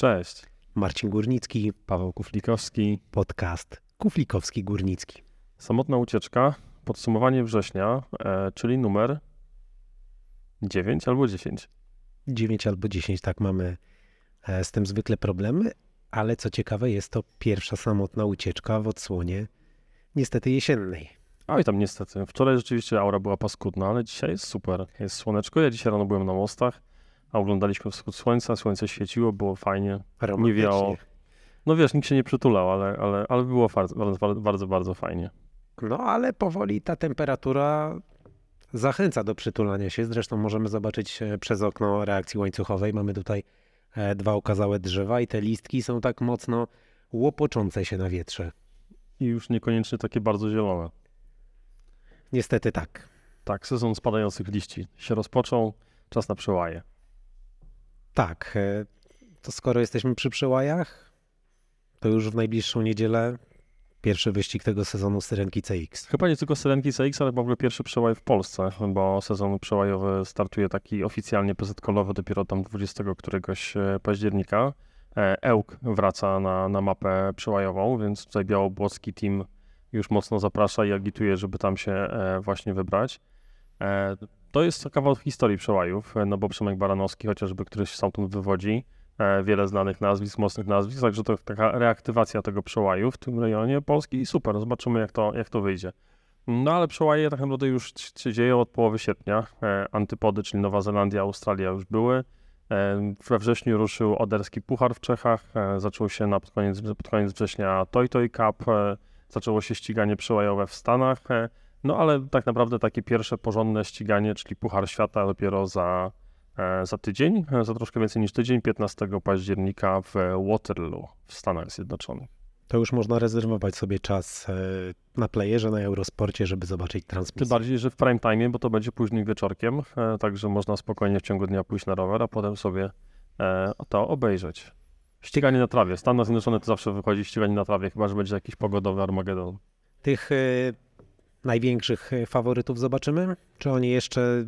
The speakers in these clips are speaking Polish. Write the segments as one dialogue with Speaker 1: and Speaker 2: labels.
Speaker 1: Cześć.
Speaker 2: Marcin Górnicki,
Speaker 1: Paweł Kuflikowski.
Speaker 2: podcast Kuflikowski Górnicki.
Speaker 1: Samotna ucieczka, podsumowanie września, e, czyli numer 9 albo 10.
Speaker 2: 9 albo 10, tak mamy e, z tym zwykle problemy, ale co ciekawe, jest to pierwsza samotna ucieczka w odsłonie niestety jesiennej.
Speaker 1: Oj, tam niestety. Wczoraj rzeczywiście aura była paskudna, ale dzisiaj jest super. Jest słoneczko. Ja dzisiaj rano byłem na mostach, a oglądaliśmy wschód słońca. Słońce świeciło, było fajnie.
Speaker 2: Romantycznie.
Speaker 1: wiało. No wiesz, nikt się nie przytulał, ale, ale, ale było bardzo, bardzo, bardzo, bardzo fajnie.
Speaker 2: No ale powoli ta temperatura zachęca do przytulania się. Zresztą możemy zobaczyć e, przez okno reakcji łańcuchowej. Mamy tutaj e, dwa okazałe drzewa i te listki są tak mocno łopoczące się na wietrze.
Speaker 1: I już niekoniecznie takie bardzo zielone.
Speaker 2: Niestety tak.
Speaker 1: Tak, sezon spadających liści się rozpoczął. Czas na przełaje.
Speaker 2: Tak, e, to skoro jesteśmy przy przełajach, to już w najbliższą niedzielę pierwszy wyścig tego sezonu Syrenki CX.
Speaker 1: Chyba nie tylko Syrenki CX, ale w ogóle pierwszy przełaj w Polsce, bo sezon przełajowy startuje taki oficjalnie PZ-kolowy dopiero tam 20 któregoś e, października. E, Ełk wraca na, na mapę przełajową, więc tutaj białobłocki team już mocno zaprasza i agituje, żeby tam się właśnie wybrać. To jest kawał historii przełajów, e, no bo Przemek Baranowski chociażby, który się stamtąd wywodzi, e, wiele znanych nazwisk, mocnych nazwisk, także to taka reaktywacja tego przełaju w tym rejonie Polski i super, zobaczymy jak to, jak to wyjdzie. No ale przełaje tak naprawdę już się dzieją od połowy sierpnia. E, Antypody, czyli Nowa Zelandia, Australia już były. We wrześniu ruszył Oderski Puchar w Czechach, zaczął się na pod koniec, pod koniec września Toy Toy Cup, zaczęło się ściganie przełajowe w Stanach, no ale tak naprawdę takie pierwsze porządne ściganie, czyli Puchar Świata dopiero za, e, za tydzień, e, za troszkę więcej niż tydzień, 15 października w Waterloo w Stanach Zjednoczonych.
Speaker 2: To już można rezerwować sobie czas e, na playerze, na Eurosporcie, żeby zobaczyć
Speaker 1: Tym
Speaker 2: transmisję.
Speaker 1: bardziej, że w prime time, bo to będzie późnym wieczorkiem, także można spokojnie w ciągu dnia pójść na rower, a potem sobie to obejrzeć. Ściganie na trawie. Stany Zjednoczone to zawsze wychodzi ściganie na trawie, chyba że będzie jakiś pogodowy Armagedon.
Speaker 2: Tych największych e, faworytów zobaczymy? Czy oni jeszcze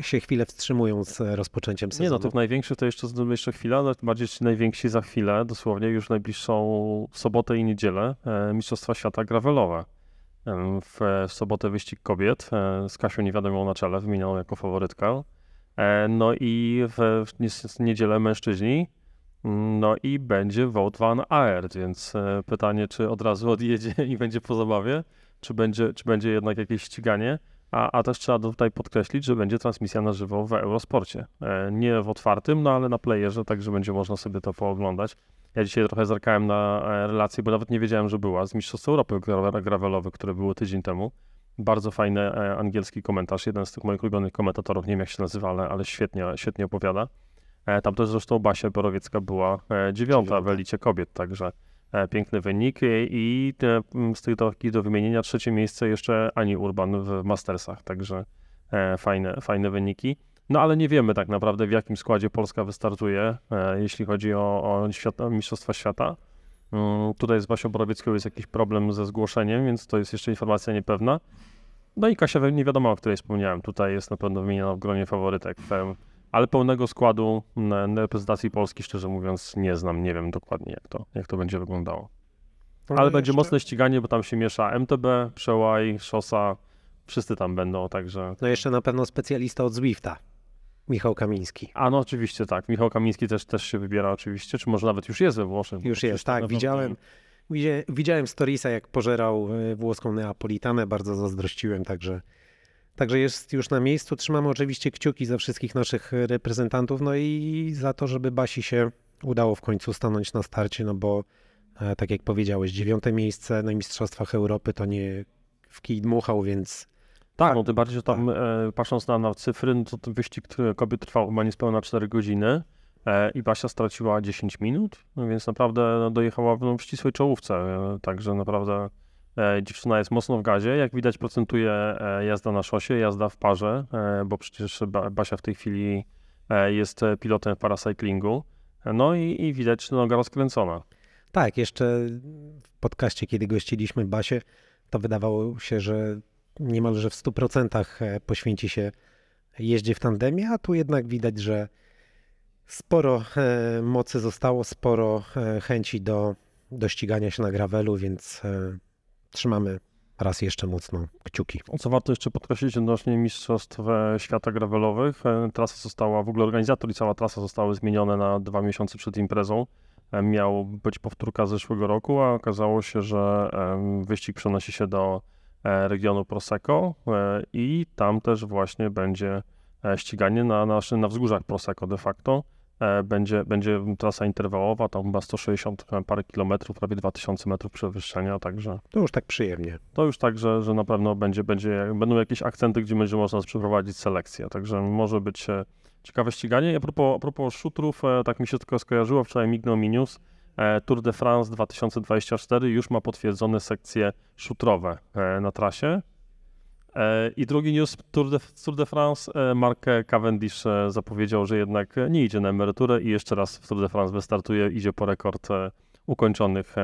Speaker 2: się chwilę wstrzymują z e, rozpoczęciem sezonu?
Speaker 1: Nie no, tych największych to jeszcze, jeszcze chwila, ale bardziej ci najwięksi za chwilę, dosłownie już najbliższą sobotę i niedzielę, e, Mistrzostwa Świata gravelowe. W, w sobotę wyścig kobiet z Kasią Niewiadomą na czele, wymienioną jako faworytkę. No i w, w niedzielę mężczyźni. No i będzie Wout van Aert, więc pytanie, czy od razu odjedzie i będzie po zabawie, czy będzie, czy będzie jednak jakieś ściganie. A, a też trzeba tutaj podkreślić, że będzie transmisja na żywo w Eurosporcie. E, nie w otwartym, no ale na playerze, także będzie można sobie to pooglądać. Ja dzisiaj trochę zerkałem na e, relację, bo nawet nie wiedziałem, że była, z Mistrzostw Europy gra- gravelowych, które były tydzień temu. Bardzo fajny e, angielski komentarz. Jeden z tych moich ulubionych komentatorów, nie wiem jak się nazywa, ale, ale świetnie, świetnie opowiada. Tam też zresztą Basia Borowiecka była e, dziewiąta w
Speaker 2: Dziewiąta.
Speaker 1: elicie kobiet, także e, piękny wynik. I, mm, z tych takich do wymienienia trzecie miejsce jeszcze Ani Urban w Mastersach, także e, fajne, fajne wyniki. No ale nie wiemy tak naprawdę w jakim składzie Polska wystartuje, e, jeśli chodzi o, o świat, Mistrzostwa Świata. Mm, Tutaj z Basią Borowiecką jest jakiś problem ze zgłoszeniem, więc to jest jeszcze informacja niepewna. No i Kasia nie wiadomo, o której wspomniałem. Tutaj jest na pewno wymieniona w gronie faworytek. Ale pełnego składu na na reprezentacji Polski, szczerze mówiąc, nie znam. Nie wiem dokładnie, jak to, jak to będzie wyglądało.
Speaker 2: No
Speaker 1: Ale
Speaker 2: i
Speaker 1: będzie
Speaker 2: jeszcze-
Speaker 1: mocne ściganie, bo tam się miesza MTB, Przełaj, Szosa. Wszyscy tam będą, także...
Speaker 2: No jeszcze na pewno specjalista od Zwifta, Michał Kamiński.
Speaker 1: A no oczywiście tak. Michał Kamiński też, też się wybiera oczywiście, czy może nawet już jest we Włoszech.
Speaker 2: Już jest, tak, widziałem. Widzia- Widziałem storiesa, jak pożerał e, włoską neapolitanę, bardzo zazdrościłem, także, także jest już na miejscu. Trzymamy oczywiście kciuki za wszystkich naszych reprezentantów, no i za to, żeby Basi się udało w końcu stanąć na starcie, no bo e, tak jak powiedziałeś, dziewiąte miejsce na Mistrzostwach Europy to nie w kij dmuchał, więc
Speaker 1: Tak, no tym bardziej, że tam e, patrząc na, na cyfry, no to ten wyścig kobiet trwał chyba niespełna 4 godziny e, i Basia straciła 10 minut, no więc naprawdę no, dojechała w, no, w ścisłej czołówce, e, także naprawdę dziewczyna jest mocno w gazie, jak widać procentuje e, jazda na szosie, jazda w parze, e, bo przecież ba, Basia w tej chwili e, jest e, pilotem w paracyklingu, no i, i widać noga rozkręcona.
Speaker 2: Tak, jeszcze w podcaście, kiedy gościliśmy Basię, to wydawało się, że niemalże w 100% poświęci się jeździe w tandemie, a tu jednak widać, że Sporo e, mocy zostało, sporo e, chęci do, do ścigania się na gravelu, więc e, trzymamy raz jeszcze mocno kciuki.
Speaker 1: Co warto jeszcze podkreślić odnośnie Mistrzostw e, Świata Gravelowych, e, trasa została, w ogóle organizator i cała trasa zostały zmienione na dwa miesiące przed imprezą. E, Miał być powtórka z zeszłego roku, a okazało się, że wyścig przenosi się do regionu Prosecco i tam też właśnie będzie ściganie na, na, na wzgórzach Prosecco de facto. E, Będzie, będzie trasa interwałowa, tam chyba 160 parę kilometrów, prawie 2000 metrów przewyższenia, także
Speaker 2: To już tak przyjemnie.
Speaker 1: to już tak, że, że na pewno będzie, będzie, będą jakieś akcenty, gdzie będzie można przeprowadzić selekcję, także może być e, ciekawe ściganie. I a propos, a propos szutrów, e, tak mi się tylko skojarzyło, wczoraj mignął mi news, Tour de France 2024 już ma potwierdzone sekcje szutrowe na trasie. E, I drugi news, Tour de, Tour de France, e, Mark Cavendish e, zapowiedział, że jednak nie idzie na emeryturę i jeszcze raz w Tour de France wystartuje, idzie po rekord ukończonych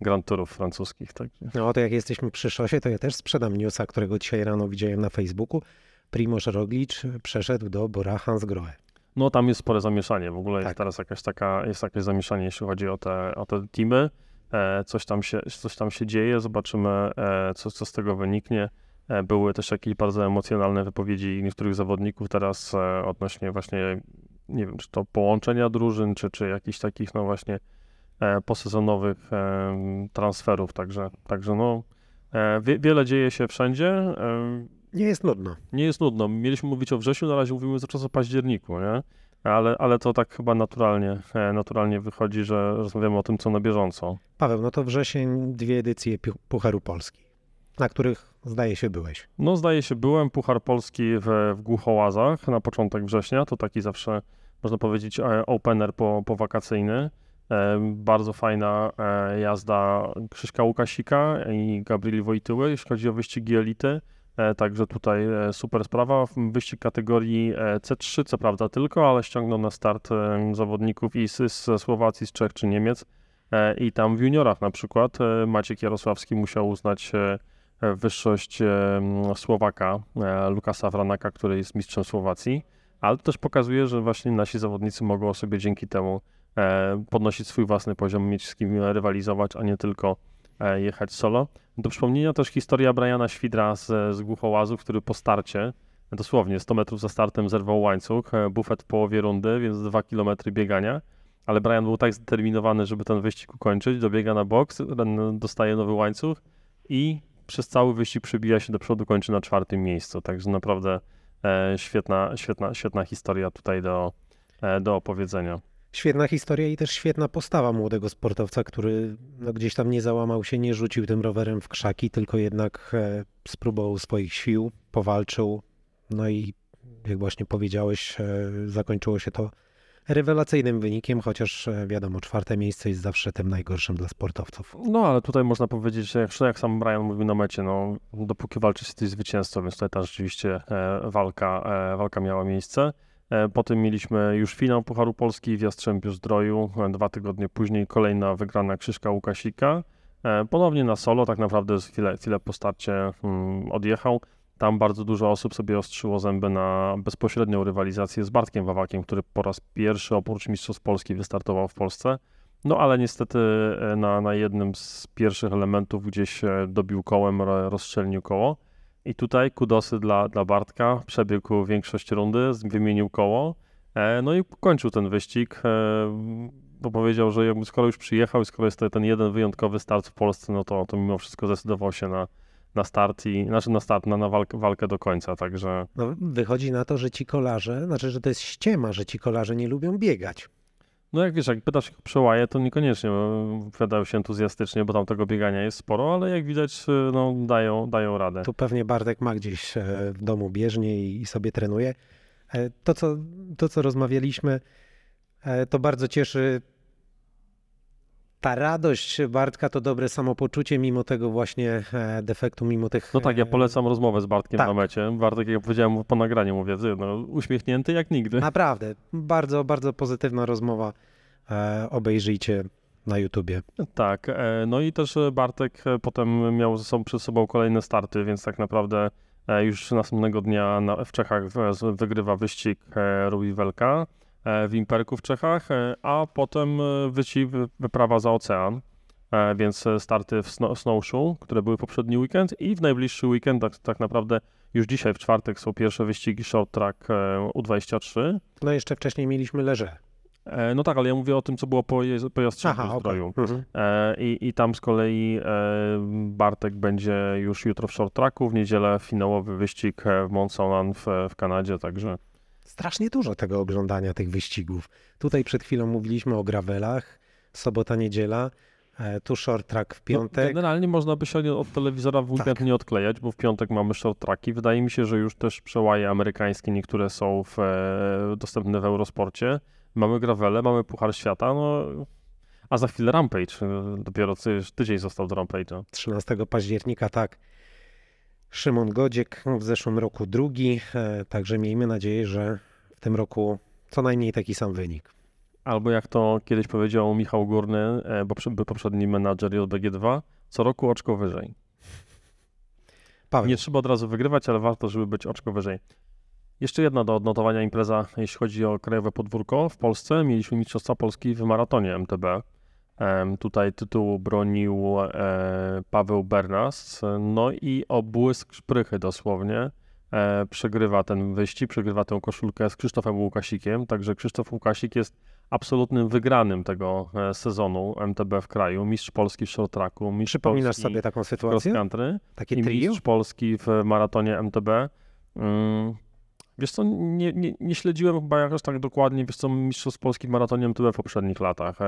Speaker 1: Grand Tourów francuskich. Także.
Speaker 2: No to jak jesteśmy przy szosie, to ja też sprzedam newsa, którego dzisiaj rano widziałem na Facebooku. Primoz Roglic przeszedł do Bora Hansgrohe.
Speaker 1: No tam jest spore zamieszanie. W ogóle jest
Speaker 2: Tak.
Speaker 1: teraz jakaś taka, jest jakieś zamieszanie, jeśli chodzi o te, o te teamy. E, coś, tam się, coś tam się dzieje, zobaczymy, e, co, co z tego wyniknie. E, były też jakieś bardzo emocjonalne wypowiedzi niektórych zawodników teraz e, odnośnie właśnie, nie wiem, czy to połączenia drużyn, czy, czy jakichś takich, no właśnie, e, posezonowych transferów. Także, także no, wie, wiele dzieje się wszędzie.
Speaker 2: Nie jest nudno.
Speaker 1: nie jest nudno. Mieliśmy mówić o wrześniu, na razie mówimy cały czas o październiku, nie? Ale, ale to tak chyba naturalnie, naturalnie wychodzi, że rozmawiamy o tym, co na bieżąco.
Speaker 2: Paweł, no to wrzesień, dwie edycje Pu- Pucharu Polski, na których zdaje się byłeś.
Speaker 1: No zdaje się, byłem Puchar Polski w, w Głuchołazach na początek września, to taki zawsze, można powiedzieć, e, opener po, po wakacyjny. E, Bardzo fajna e, jazda Krzyśka Łukasika i Gabrieli Wojtyły, jeśli chodzi o wyścigi elity. Także tutaj super sprawa. Wyścig kategorii e, C3, co prawda tylko, ale ściągnął na start zawodników i z, Słowacji, z Czech czy Niemiec. I tam w juniorach na przykład Maciek Jarosławski musiał uznać wyższość Słowaka e, Lukasa Wranaka, który jest mistrzem Słowacji, ale to też pokazuje, że właśnie nasi zawodnicy mogą sobie dzięki temu e, podnosić swój własny poziom, mieć z kim rywalizować, a nie tylko e, jechać solo. Do przypomnienia też historia Briana Świdra z, z Głuchołazów, który po starcie, dosłownie 100 metrów za startem zerwał łańcuch, bufet w połowie rundy, więc 2 km biegania, ale Brian był tak zdeterminowany, żeby ten wyścig ukończyć, dobiega na boks, dostaje nowy łańcuch i przez cały wyścig przebija się do przodu, kończy na czwartym miejscu, także naprawdę e, świetna, świetna, świetna historia tutaj do, e, do opowiedzenia.
Speaker 2: Świetna historia i też świetna postawa młodego sportowca, który no, gdzieś tam nie załamał się, nie rzucił tym rowerem w krzaki, tylko jednak e, spróbował swoich sił, powalczył. No i jak właśnie powiedziałeś, e, zakończyło się to rewelacyjnym wynikiem, chociaż e, wiadomo, czwarte miejsce jest zawsze tym najgorszym dla sportowców.
Speaker 1: No, ale tutaj można powiedzieć, że jak, jak sam Brian mówił na mecie, no, dopóki walczysz, jesteś zwycięzcą, więc tutaj też rzeczywiście e, walka, e, walka miała miejsce. E, potem mieliśmy już finał Pucharu Polski w Jastrzębiu Zdroju, e, dwa tygodnie później kolejna wygrana Krzyżka Łukasika. E, ponownie na solo, tak naprawdę chwilę, chwilę po starcie mm, odjechał. Tam bardzo dużo osób sobie ostrzyło zęby na bezpośrednią rywalizację z Bartkiem Wawakiem, który po raz pierwszy oprócz Mistrzostw Polski wystartował w Polsce. No ale niestety e, na, na jednym z pierwszych elementów gdzieś e, dobił kołem, ro- rozszczelnił koło. I tutaj kudosy dla, dla Bartka, przebiegł większość rundy, wymienił koło, e, no i kończył ten wyścig, bo powiedział, że skoro już przyjechał i skoro jest to ten jeden wyjątkowy start w Polsce, no to, to mimo wszystko zdecydował się na, na start i, znaczy na start, na, na walkę, walkę do końca, także
Speaker 2: No, wychodzi na to, że ci kolarze, znaczy, że to jest ściema, że ci kolarze nie lubią biegać.
Speaker 1: No jak wiesz, jak pytasz ich o przełaje, to niekoniecznie e, wypowiadają się entuzjastycznie, bo tam tego biegania jest sporo, ale jak widać, no dają, dają radę.
Speaker 2: Tu pewnie Bartek ma gdzieś e, w domu bieżnię i, i sobie trenuje. E, To co, to, co rozmawialiśmy, e, to bardzo cieszy. Ta radość Bartka to dobre samopoczucie, mimo tego właśnie e, defektu, mimo tych.
Speaker 1: No tak, ja
Speaker 2: e,
Speaker 1: polecam rozmowę z Bartkiem
Speaker 2: tak.
Speaker 1: na mecie. Bartek, jak powiedziałem po nagraniu, mówię, no, uśmiechnięty jak nigdy.
Speaker 2: Naprawdę, bardzo, bardzo pozytywna rozmowa. E, Obejrzyjcie na YouTubie.
Speaker 1: Tak, no i też Bartek potem miał ze sobą, przed sobą kolejne starty, więc tak naprawdę już następnego dnia na, w Czechach wygrywa wyścig Rui Welka. W Imperku w Czechach, a potem wyci wyprawa za ocean, więc starty w Snowshoe, które były poprzedni weekend i w najbliższy weekend, tak, tak naprawdę już dzisiaj w czwartek są pierwsze wyścigi short track U23.
Speaker 2: No jeszcze wcześniej mieliśmy leże.
Speaker 1: E, no tak, ale ja mówię o tym, co było po, po Jastrzębiu Zdroju. Okay. Mhm. E, I, I tam z kolei e, Bartek będzie już jutro w short tracku, w niedzielę finałowy wyścig w Mont Saint w, w Kanadzie, także...
Speaker 2: Strasznie dużo tego oglądania, tych wyścigów. Tutaj przed chwilą mówiliśmy o gravelach, sobota, niedziela, tu short track w no, piątek. No,
Speaker 1: generalnie można by się od telewizora w weekend tak. nie odklejać, bo w piątek mamy short tracki. Wydaje mi się, że już też przełaje amerykańskie niektóre są w, dostępne w Eurosporcie mamy Gravele, mamy Puchar Świata, no a za chwilę Rampage, dopiero tydzień został do Rampage'a.
Speaker 2: 13 października, tak. Szymon Godziek w zeszłym roku drugi, e, także miejmy nadzieję, że w tym roku co najmniej taki sam wynik.
Speaker 1: Albo jak to kiedyś powiedział Michał Górny, e, bo poprzedni menadżer JBG2, co roku oczko wyżej. Paweł. Nie trzeba od razu wygrywać, ale warto, żeby być oczko wyżej. Jeszcze jedna do odnotowania impreza, jeśli chodzi o krajowe podwórko. W Polsce mieliśmy Mistrzostwa Polski w maratonie MTB. Tutaj tytuł bronił e, Paweł Bernas. No i o błysk szprychy dosłownie e, przegrywa ten wyścig, przegrywa tę koszulkę z Krzysztofem Łukasikiem. Także Krzysztof Łukasik jest absolutnym wygranym tego e, sezonu MTB w kraju. Mistrz Polski w short tracku, mistrz
Speaker 2: Przypominasz
Speaker 1: Polski
Speaker 2: sobie taką sytuację?
Speaker 1: country
Speaker 2: Takie
Speaker 1: i mistrz Polski w maratonie MTB. Mm, Wiesz co, nie, nie, nie śledziłem chyba jakoś tak dokładnie, wiesz co, Mistrzostw Polski w maratonie MTB w poprzednich latach.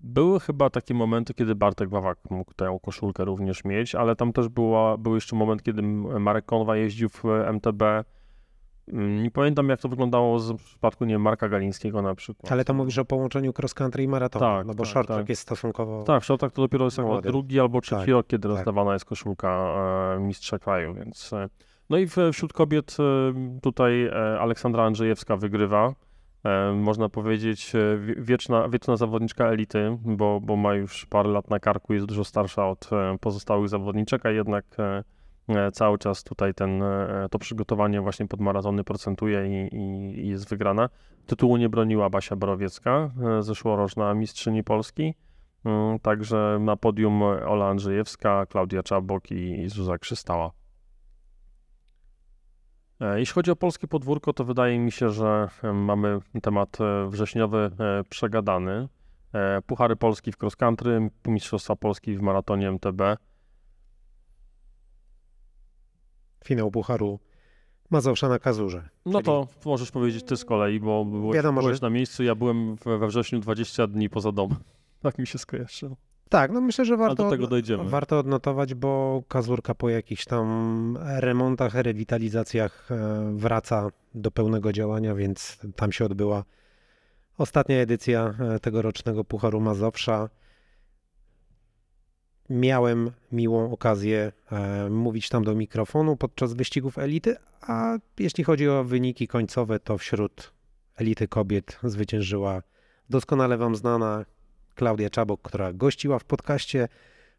Speaker 1: Były chyba takie momenty, kiedy Bartek Wawak mógł tę koszulkę również mieć, ale tam też była, był jeszcze moment, kiedy Marek Konwa jeździł w MTB. Mm, nie pamiętam, jak to wyglądało w przypadku, nie Marka Galińskiego na przykład.
Speaker 2: Ale to mówisz o połączeniu cross country i maratonu, tak, no bo tak, short tak. jest stosunkowo
Speaker 1: Tak, short to dopiero jest drugi albo trzeci tak, rok, kiedy tak. rozdawana jest koszulka e, mistrza kraju, więc... E, no i wśród kobiet e, tutaj Aleksandra Andrzejewska wygrywa. E, można powiedzieć wieczna, wieczna zawodniczka elity, bo, bo ma już parę lat na karku, jest dużo starsza od pozostałych zawodniczek, a jednak cały czas tutaj ten, to przygotowanie właśnie pod maratony procentuje i, i, i jest wygrana. Tytułu nie broniła Basia Borowiecka, zeszłoroczna mistrzyni Polski. Mm, także na podium Ola Andrzejewska, Klaudia Czabok i Zuza Krzystała. E, jeśli chodzi o polskie podwórko, to wydaje mi się, że e, mamy temat e, wrześniowy przegadany. Puchary Polski w cross country, Mistrzostwa Polski w maratonie MTB.
Speaker 2: Finał Pucharu Mazowsza na Kazurze.
Speaker 1: No czyli... to możesz powiedzieć ty z kolei, bo byłeś, Wiadomo, byłeś że... na miejscu, ja byłem we wrześniu 20 dni poza domem. Tak mi się skojarzyło.
Speaker 2: Tak, no myślę, że warto, warto odnotować, bo Kazurka po jakichś tam remontach, rewitalizacjach e, wraca do pełnego działania, więc tam się odbyła ostatnia edycja e, tegorocznego Pucharu Mazowsza. Miałem miłą okazję e, mówić tam do mikrofonu podczas wyścigów elity, a jeśli chodzi o wyniki końcowe, to wśród elity kobiet zwyciężyła doskonale Wam znana Klaudia Czabok, która gościła w podcaście,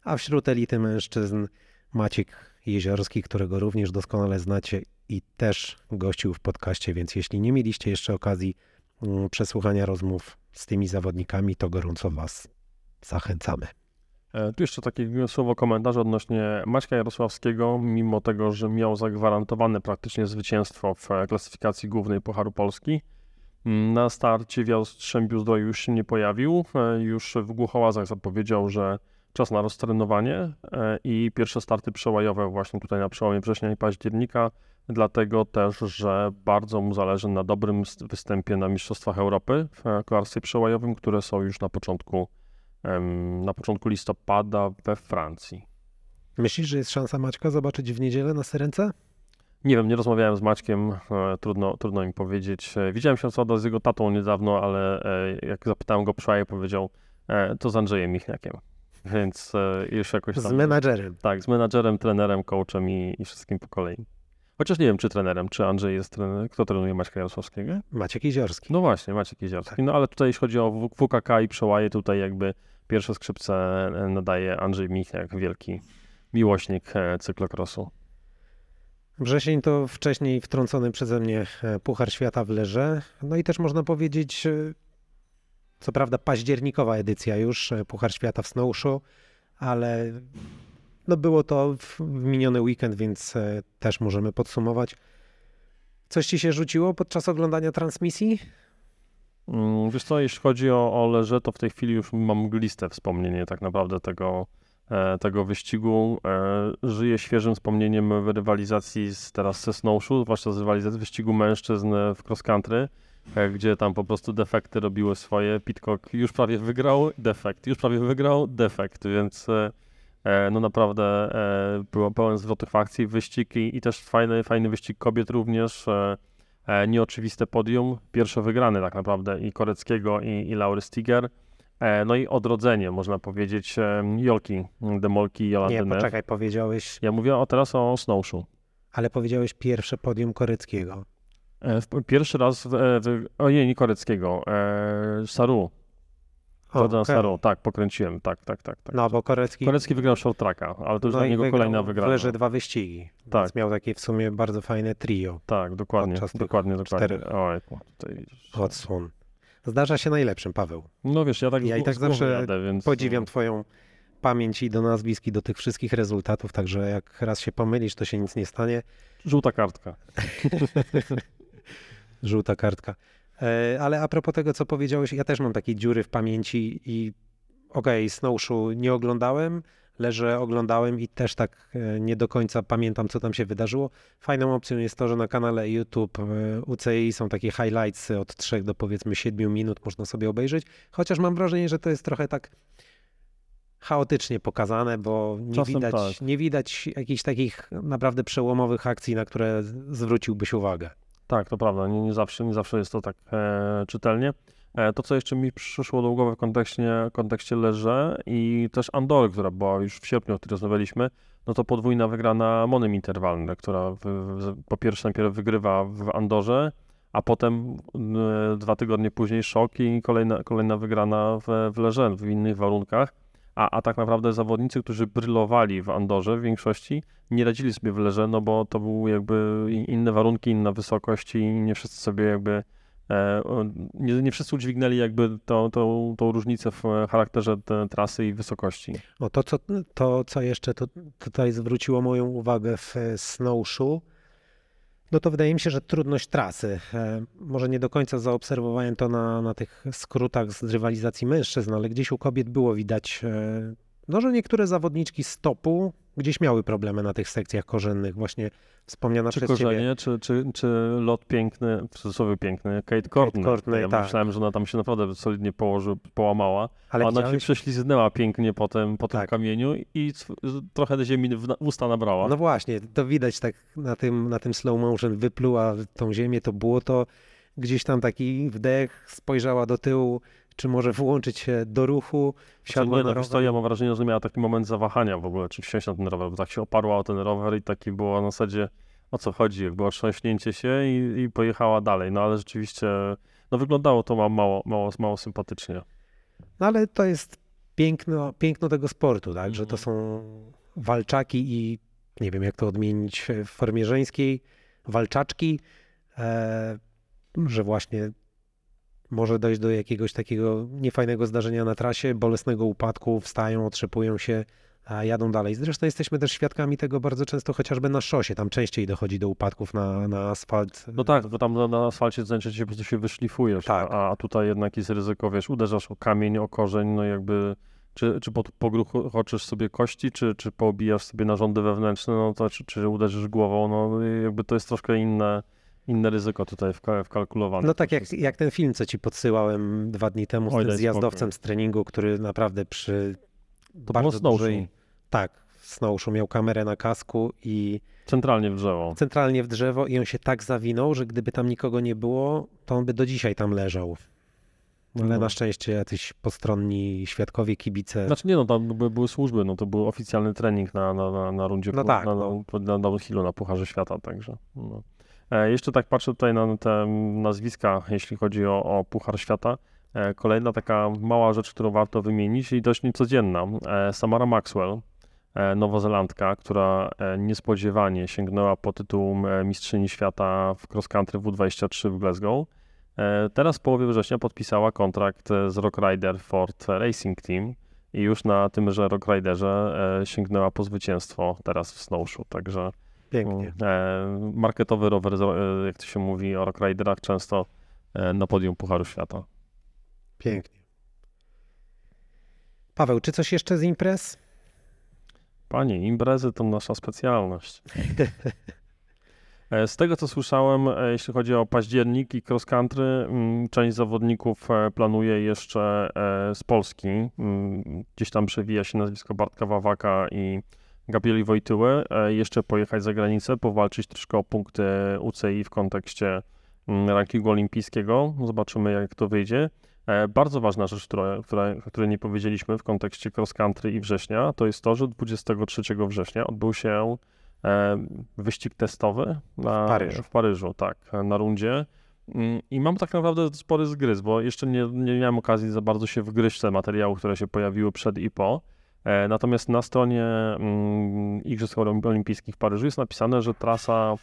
Speaker 2: a wśród elity mężczyzn Maciek Jeziorski, którego również doskonale znacie i też gościł w podcaście, więc jeśli nie mieliście jeszcze okazji mm, przesłuchania rozmów z tymi zawodnikami, to gorąco Was zachęcamy.
Speaker 1: E, tu jeszcze takie słowo komentarza odnośnie Maćka Jarosławskiego, mimo tego, że miał zagwarantowane praktycznie zwycięstwo w klasyfikacji głównej Pucharu Polski, na starcie w Jastrzębiu Zdroju już się nie pojawił. E, już w Głuchołazach zapowiedział, że czas na roztrenowanie e, i pierwsze starty przełajowe właśnie tutaj na przełomie września i października, dlatego też, że bardzo mu zależy na dobrym występie na Mistrzostwach Europy w kolarstwie przełajowym, które są już na początku, na początku listopada we Francji.
Speaker 2: Myślisz, że jest szansa Maćka zobaczyć w niedzielę na Syrence?
Speaker 1: Nie wiem, nie rozmawiałem z Maćkiem, e, trudno, trudno mi powiedzieć. E, widziałem się co z jego tatą niedawno, ale e, jak zapytałem go przynajmniej powiedział, to z Andrzejem Michniakiem. Więc już jakoś tam...
Speaker 2: Z menadżerem.
Speaker 1: Tak, z menadżerem, trenerem, coachem i, i wszystkim po kolei. Chociaż nie wiem, czy trenerem, czy Andrzej jest trenerem. Kto trenuje Maćka Jarosławskiego?
Speaker 2: Maciek Jeziorski.
Speaker 1: No właśnie, Maciek Jeziorski. Tak. No ale tutaj jeśli chodzi o WKK i przełaje, tutaj jakby pierwsze skrzypce nadaje Andrzej Michniak, wielki miłośnik cyklokrosu.
Speaker 2: Wrzesień to wcześniej wtrącony przeze mnie e, Puchar Świata w Leże. No i też można powiedzieć, e, co prawda październikowa edycja już, e, Puchar Świata w Snowshoe, ale no było to w, miniony weekend, więc też możemy podsumować. Coś ci się rzuciło podczas oglądania transmisji?
Speaker 1: Mm, wiesz co, jeśli chodzi o, o Leże, to w tej chwili już mam mgliste wspomnienie tak naprawdę tego, tego wyścigu. E, żyję świeżym wspomnieniem rywalizacji z, teraz ze Snowshoe, zwłaszcza z rywalizacji wyścigu mężczyzn w cross country, e, gdzie tam po prostu defekty robiły swoje. Pitcock już prawie wygrał, defekt, już prawie wygrał, defekt, więc no naprawdę było pełen zwrotów akcji, wyścig i, i też fajny, fajny wyścig kobiet również. Nieoczywiste podium, pierwsze wygrany tak naprawdę i Koreckiego i, i Laury Stiger. E, no i odrodzenie, można powiedzieć, Jolki, Demolki i Jolandy
Speaker 2: Nie, poczekaj, powiedziałeś...
Speaker 1: Ja mówię o, teraz o Snowshoe.
Speaker 2: Ale powiedziałeś pierwsze podium Koreckiego.
Speaker 1: E, pierwszy raz, w, e, w, ojej, nie Koreckiego, e, Saru. okay. Saru, tak, pokręciłem, tak, tak, tak. tak.
Speaker 2: No, bo Korecki...
Speaker 1: Korecki wygrał short tracka, ale to już no dla niego kolejna wygrana.
Speaker 2: W dwa wyścigi, tak. więc miał takie w sumie bardzo fajne trio.
Speaker 1: Tak, dokładnie, dokładnie, dokładnie. Oj, tutaj
Speaker 2: widzisz. Odsłon. Zdarza się najlepszym, Paweł.
Speaker 1: No wiesz, ja tak,
Speaker 2: ja i tak zawsze jadę, więc... podziwiam twoją pamięć i do nazwisk i do tych wszystkich rezultatów, także jak raz się pomylisz, to się nic nie stanie.
Speaker 1: Żółta kartka.
Speaker 2: Żółta kartka. E, ale a propos tego, co powiedziałeś, ja też mam takie dziury w pamięci i okej, okay, Snowshoe nie oglądałem, leżę, oglądałem i też tak e, nie do końca pamiętam, co tam się wydarzyło. Fajną opcją jest to, że na kanale YouTube e, UCI są takie highlights od 3 do powiedzmy 7 minut, można sobie obejrzeć, chociaż mam wrażenie, że to jest trochę tak chaotycznie pokazane, bo nie widać, tak. nie widać jakichś takich naprawdę przełomowych akcji, na które zwróciłbyś uwagę.
Speaker 1: Tak, to prawda, nie, nie zawsze, nie zawsze jest to tak e, czytelnie. E, to, co jeszcze mi przyszło do głowy w kontekście, kontekście Leże i też Andory, która była już w sierpniu, o której rozmawialiśmy, no to podwójna wygrana Monem Interwalne, która w, w, po pierwsze najpierw wygrywa w Andorze, a potem y, dwa tygodnie później szok i kolejna, kolejna wygrana w, w Leże w innych warunkach. A, a tak naprawdę zawodnicy, którzy brylowali w Andorze w większości, nie radzili sobie w Leże, no bo to były jakby inne warunki, inna wysokość i nie wszyscy sobie jakby nie, nie wszyscy udźwignęli jakby tą, tą różnicę w charakterze trasy i wysokości.
Speaker 2: O to, co, to, co jeszcze to, tutaj zwróciło moją uwagę w Snowshoe, no to wydaje mi się, że trudność trasy. E, może nie do końca zaobserwowałem to na, na tych skrótach z rywalizacji mężczyzn, ale gdzieś u kobiet było widać, e, no, że niektóre zawodniczki stopu gdzieś miały problemy na tych sekcjach korzennych. Właśnie wspomniana
Speaker 1: czy
Speaker 2: przez
Speaker 1: korzenie,
Speaker 2: ciebie.
Speaker 1: Czy, czy, czy lot piękny, w cudzysłowie piękny, Kate Courtney. Kate Courtney ja tak. myślałem, że ona tam się naprawdę solidnie położy, połamała, ale ona widziałeś... się prześliznęła pięknie po tym, po tym tak. kamieniu i trochę ziemi w, usta nabrała.
Speaker 2: No właśnie, to widać tak na tym, na tym slow motion, wypluła tą ziemię, to było to gdzieś tam taki wdech, spojrzała do tyłu, czy może włączyć się do ruchu,
Speaker 1: wsiadła znaczy, na rower. ja mam wrażenie, że miała taki moment zawahania w ogóle, czy wsiąść na ten rower, bo tak się oparła o ten rower i taki było na zasadzie, o co chodzi, jak było trząśnięcie się i, i pojechała dalej, no ale rzeczywiście, no wyglądało to mało, mało, mało sympatycznie.
Speaker 2: No ale to jest piękno, piękno tego sportu, tak, że to mhm. są walczaki i nie wiem jak to odmienić w formie żeńskiej, walczaczki, e, że właśnie może dojść do jakiegoś takiego niefajnego zdarzenia na trasie, bolesnego upadku, wstają, otrzepują się, a jadą dalej. Zresztą jesteśmy też świadkami tego bardzo często chociażby na szosie, tam częściej dochodzi do upadków na, na asfalt.
Speaker 1: No tak, bo tam na, na asfalcie najczęściej po prostu się wyszlifujesz, tak. a, a tutaj jednak jest ryzyko, wiesz, uderzasz o kamień, o korzeń, no jakby czy, czy pogruchoczysz sobie kości, czy, czy poobijasz sobie narządy wewnętrzne, no to czy, czy uderzysz głową, no jakby to jest troszkę inne inne ryzyko tutaj wkalkulowane.
Speaker 2: No tak jak, jak ten film, co ci podsyłałem dwa dni temu z Oj, tym zjazdowcem z treningu, który naprawdę przy
Speaker 1: to bardzo dużej...
Speaker 2: Tak, snowshoe miał kamerę na kasku i...
Speaker 1: Centralnie w drzewo.
Speaker 2: Centralnie w drzewo i on się tak zawinął, że gdyby tam nikogo nie było, to on by do dzisiaj tam leżał. Ale no. na szczęście jacyś postronni świadkowie, kibice.
Speaker 1: Znaczy nie, no tam były, służby, no to był oficjalny trening na, na, na, na rundzie, no tak, na, no. na, na downhillu, na Pucharze Świata, także. No. E, jeszcze tak patrzę tutaj na te nazwiska, jeśli chodzi o, o Puchar Świata. E, kolejna taka mała rzecz, którą warto wymienić i dość niecodzienna. E, Samara Maxwell, nowozelandka, która niespodziewanie sięgnęła po tytuł mistrzyni świata w cross country W23 w Glasgow. Teraz w połowie września podpisała kontrakt z Rock Rider Ford Racing Team i już na tymże Rock Riderze sięgnęła po zwycięstwo teraz w Snowshoe, także
Speaker 2: Pięknie.
Speaker 1: Marketowy rower, jak to się mówi o Rock Riderach, często na podium Pucharu Świata.
Speaker 2: Pięknie. Paweł, czy coś jeszcze z imprez?
Speaker 1: Panie, imprezy to nasza specjalność. E, z tego co słyszałem, e, jeśli chodzi o październik i cross country, mm, część zawodników e, planuje jeszcze z Polski. Mm, gdzieś tam przewija się nazwisko Bartka Wawaka i Gabrieli Wojtyły. Jeszcze pojechać za granicę, powalczyć troszkę o punkty UCI w kontekście mm, rankingu olimpijskiego. Zobaczymy jak to wyjdzie. E, bardzo ważna rzecz, która, która, o której nie powiedzieliśmy w kontekście cross country i września, to jest to, że 23 września odbył się e, wyścig testowy na,
Speaker 2: w, Paryżu.
Speaker 1: w Paryżu, tak, na rundzie. Mm, I mam tak naprawdę spory zgryz, bo jeszcze nie, nie miałem okazji za bardzo się wgryźć te materiały, które się pojawiły przed i po. E, natomiast na stronie mm, Igrzysk Olimpijskich w Paryżu jest napisane, że trasa,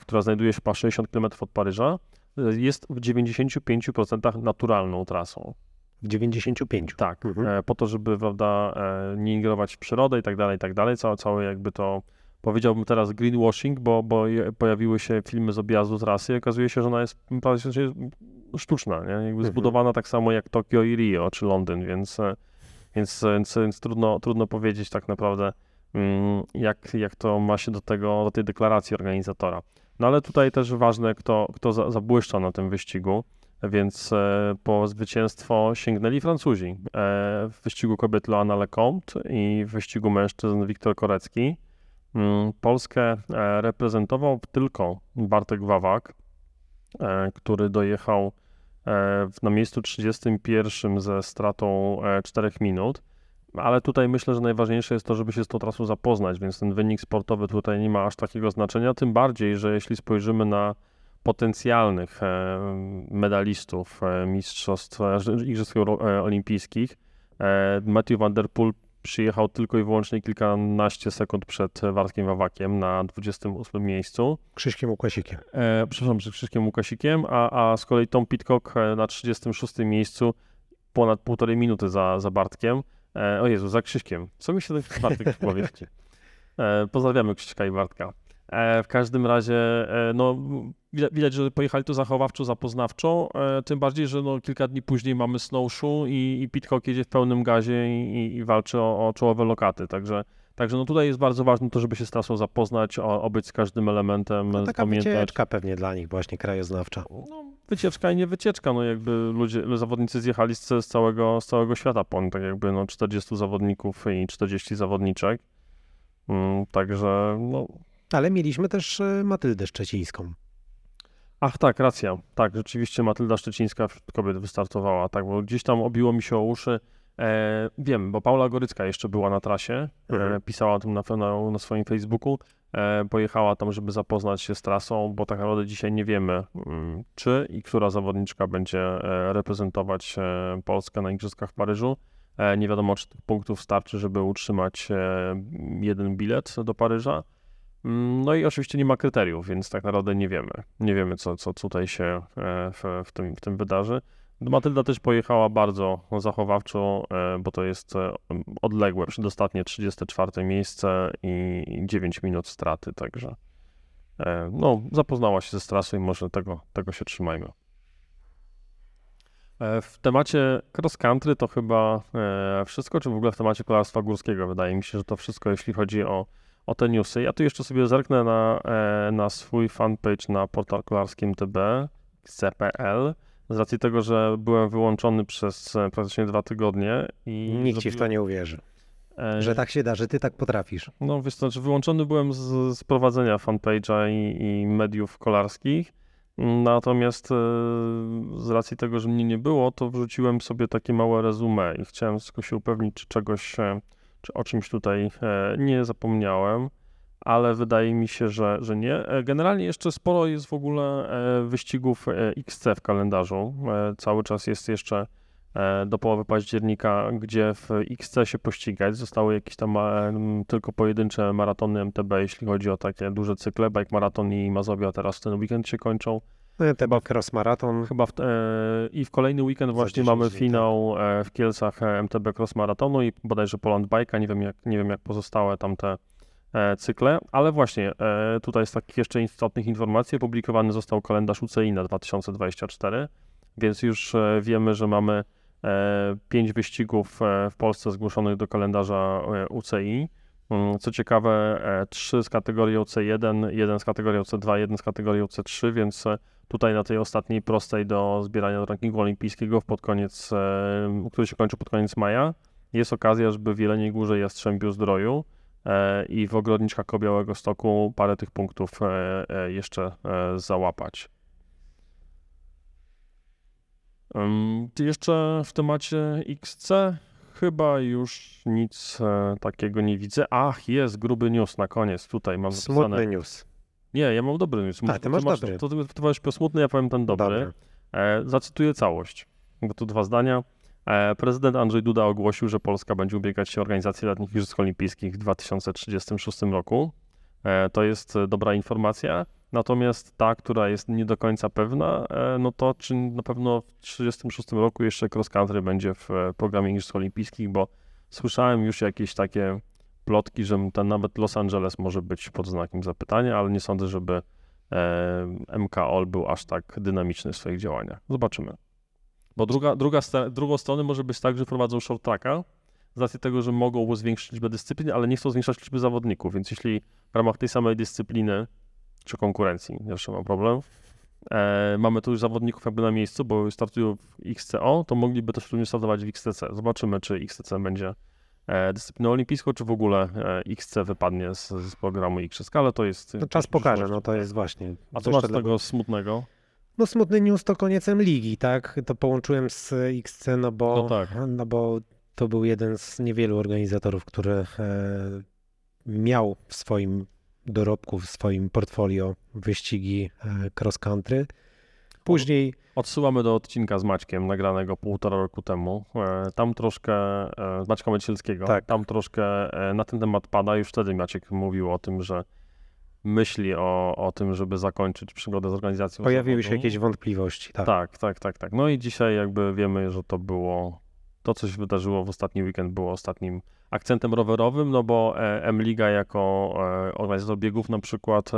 Speaker 1: która znajduje się po 60 km od Paryża, jest w 95% naturalną trasą.
Speaker 2: W 95.
Speaker 1: Tak, mhm. E, po to, żeby prawda, e, nie ingerować w przyrodę i tak dalej, i tak dalej. Całe, całe jakby to, powiedziałbym teraz greenwashing, bo, bo pojawiły się filmy z objazdu trasy i okazuje się, że ona jest prawie sztuczna, nie? Jakby mhm. zbudowana tak samo jak Tokio i Rio, czy Londyn, więc, e, więc, więc, więc trudno, trudno powiedzieć tak naprawdę, mm, jak, jak to ma się do tego, do tej deklaracji organizatora. No ale tutaj też ważne, kto, kto na tym wyścigu, więc e, po zwycięstwo sięgnęli Francuzi. E, w wyścigu kobiet Loana Lecomte i w wyścigu mężczyzn Wiktor Korecki. Mm, Polskę e, reprezentował tylko Bartek Wawak, który dojechał na miejscu 31 ze stratą 4 minut. Ale tutaj myślę, że najważniejsze jest to, żeby się z tą trasą zapoznać, więc ten wynik sportowy tutaj nie ma aż takiego znaczenia, tym bardziej, że jeśli spojrzymy na potencjalnych e, medalistów e, mistrzostw, e, igrzysk olimpijskich, Matthew Van Der Poel przyjechał tylko i wyłącznie kilkanaście sekund przed Wartkiem Wawakiem na 28 miejscu.
Speaker 2: Krzyśkiem Łukasikiem.
Speaker 1: E, przepraszam, przed Krzyśkiem Łukasikiem, a, a z kolei Tom Pitcock na 36 miejscu ponad półtorej minuty za, za Bartkiem. E, o Jezu, za Krzyśkiem. Co mi się ten Bartek w głowie e, Pozdrawiamy Krzyśka i Bartka. E, w każdym razie, e, no, widać, że pojechali tu zachowawczo, zapoznawczo, e, tym bardziej, że no, kilka dni później mamy snowshoe i, i Pitcock jedzie w pełnym gazie i, i walczy o, o czołowe lokaty, także Także no tutaj jest bardzo ważne to, żeby się z trasą zapoznać, obyć z każdym elementem,
Speaker 2: no, taka pamiętać. wycieczka pewnie dla nich właśnie krajoznawcza.
Speaker 1: No, wycieczka i nie wycieczka, no jakby ludzie, zawodnicy zjechali z, z, całego, z całego świata, po tak jakby no 40 zawodników i 40 zawodniczek, mm, także no...
Speaker 2: Ale mieliśmy też e, Matyldę Szczecińską.
Speaker 1: Ach tak, racja, tak, rzeczywiście Matylda Szczecińska wśród kobiet wystartowała, tak, bo gdzieś tam obiło mi się o uszy, E, wiem, bo Paula Gorycka jeszcze była na trasie, e, mhm. pisała o tym na, na, na swoim Facebooku. E, pojechała tam, żeby zapoznać się z trasą, bo tak naprawdę dzisiaj nie wiemy, mm, czy i która zawodniczka będzie e, reprezentować e, Polskę na Igrzyskach w Paryżu. E, nie wiadomo, czy tych punktów starczy, żeby utrzymać jeden bilet do Paryża. Mm, no i oczywiście nie ma kryteriów, więc tak naprawdę nie wiemy. Nie wiemy, co, co tutaj się w, w, tym, w tym wydarzy. Matylda też pojechała bardzo zachowawczo, e, bo to jest e, odległe, przedostatnie 34 miejsce i 9 minut straty, także e, no, zapoznała się ze strasą i może tego, tego się trzymajmy. W temacie cross country to chyba wszystko, czy w ogóle w temacie kolarstwa górskiego? Wydaje mi się, że to wszystko, jeśli chodzi o, o te newsy. Ja tu jeszcze sobie zerknę na, na swój fanpage na portal kolarskim TB, CPL z racji tego, że byłem wyłączony przez e, praktycznie dwa tygodnie i...
Speaker 2: Nikt ci w to nie uwierzy. E... Że tak się da, że ty tak potrafisz.
Speaker 1: No wiesz, to znaczy wyłączony byłem z, z prowadzenia fanpage'a i, i mediów kolarskich, natomiast e, z racji tego, że mnie nie było, to wrzuciłem sobie takie małe resume i chciałem tylko się upewnić, czy czegoś, e, o czymś tutaj e, nie zapomniałem ale wydaje mi się, że, że nie. E, generalnie jeszcze sporo jest w ogóle e, wyścigów XC w kalendarzu. Cały czas jest jeszcze do połowy października, gdzie w XC się pościgać. Zostały jakieś tam tylko pojedyncze maratony MTB, jeśli chodzi o takie duże cykle. Bike Maraton i Mazowia teraz ten weekend się kończą.
Speaker 2: No, chyba cross maraton.
Speaker 1: Chyba w, e, i w kolejny weekend właśnie mamy dni, finał tak. w Kielcach e, MTB Cross Maratonu i bodajże Poland Bike'a. Nie wiem jak, nie wiem jak pozostałe tamte e, cykle, ale właśnie e, tutaj z takich jeszcze istotnych informacji opublikowany został kalendarz UCI na 2024, więc już e, wiemy, że mamy pięć wyścigów w Polsce zgłoszonych do kalendarza UCI. Mm, co ciekawe, trzy z kategorii OC1, jeden z kategorii OC2, jeden z kategorii OC3, więc tutaj na tej ostatniej prostej do zbierania do rankingu olimpijskiego pod koniec, e, który się kończy pod koniec maja, jest okazja, żeby w Jeleniej Górze Jastrzębiu Zdroju e, i w Ogrodniczkach Kobiałego Stoku parę tych punktów e, jeszcze załapać. Jeszcze w temacie XC chyba już nic takiego nie widzę. Ach, jest gruby news na koniec. Tutaj mam
Speaker 2: Smutny zapisane. news.
Speaker 1: Nie, ja mam dobry news.
Speaker 2: A, ty masz, masz
Speaker 1: dobry. To, to, to masz smutny, ja powiem ten dobry. E, zacytuję całość, bo tu dwa zdania. E, prezydent Andrzej Duda ogłosił, że Polska będzie ubiegać się o organizację letnich Igrzysk Olimpijskich w 2036 roku. E, to jest dobra informacja. Natomiast ta, która jest nie do końca pewna, e, no to czy na pewno w 2036 roku jeszcze cross country będzie w e, programie Igrzysk Olimpijskich, bo słyszałem już jakieś takie plotki, że ten nawet Los Angeles może być pod znakiem zapytania, ale nie sądzę, żeby e, MKOL był aż tak dynamiczny w swoich działaniach. Zobaczymy. Bo druga, druga, drugą stronę może być tak, że prowadzą short tracka z racji tego, że mogą zwiększyć liczbę dyscyplin, ale nie chcą zwiększać liczby zawodników, więc jeśli w ramach tej samej dyscypliny czy konkurencji, jeszcze mam problem, e, mamy tu już zawodników jakby na miejscu, bo startują w XCO, to mogliby też również startować w XTC. Zobaczymy, czy XTC będzie E, dyscyplinę olimpijską, czy w ogóle e, XC wypadnie z, z programu Igrzysk, ale to jest...
Speaker 2: No czas pokaże, no to jest właśnie...
Speaker 1: A co masz tego smutnego?
Speaker 2: No smutny news to koniecem ligi, tak? To połączyłem z XC, no bo, no, tak. no bo to był jeden z niewielu organizatorów, który e, miał w swoim dorobku, w swoim portfolio wyścigi e, cross country. Później.
Speaker 1: Odsyłamy do odcinka z Maćkiem, nagranego półtora roku temu. E, tam troszkę, e, z Maćka Macielskiego, tak. tam troszkę na ten temat pada. Już wtedy Maciek mówił o tym, że myśli o, o tym, żeby zakończyć przygodę z organizacją.
Speaker 2: Pojawiły się jakieś wątpliwości. Tak.
Speaker 1: tak, tak, tak, tak. No i dzisiaj jakby wiemy, że to było, to coś wydarzyło w ostatni weekend było ostatnim akcentem rowerowym, no bo M-Liga jako organizator biegów na przykład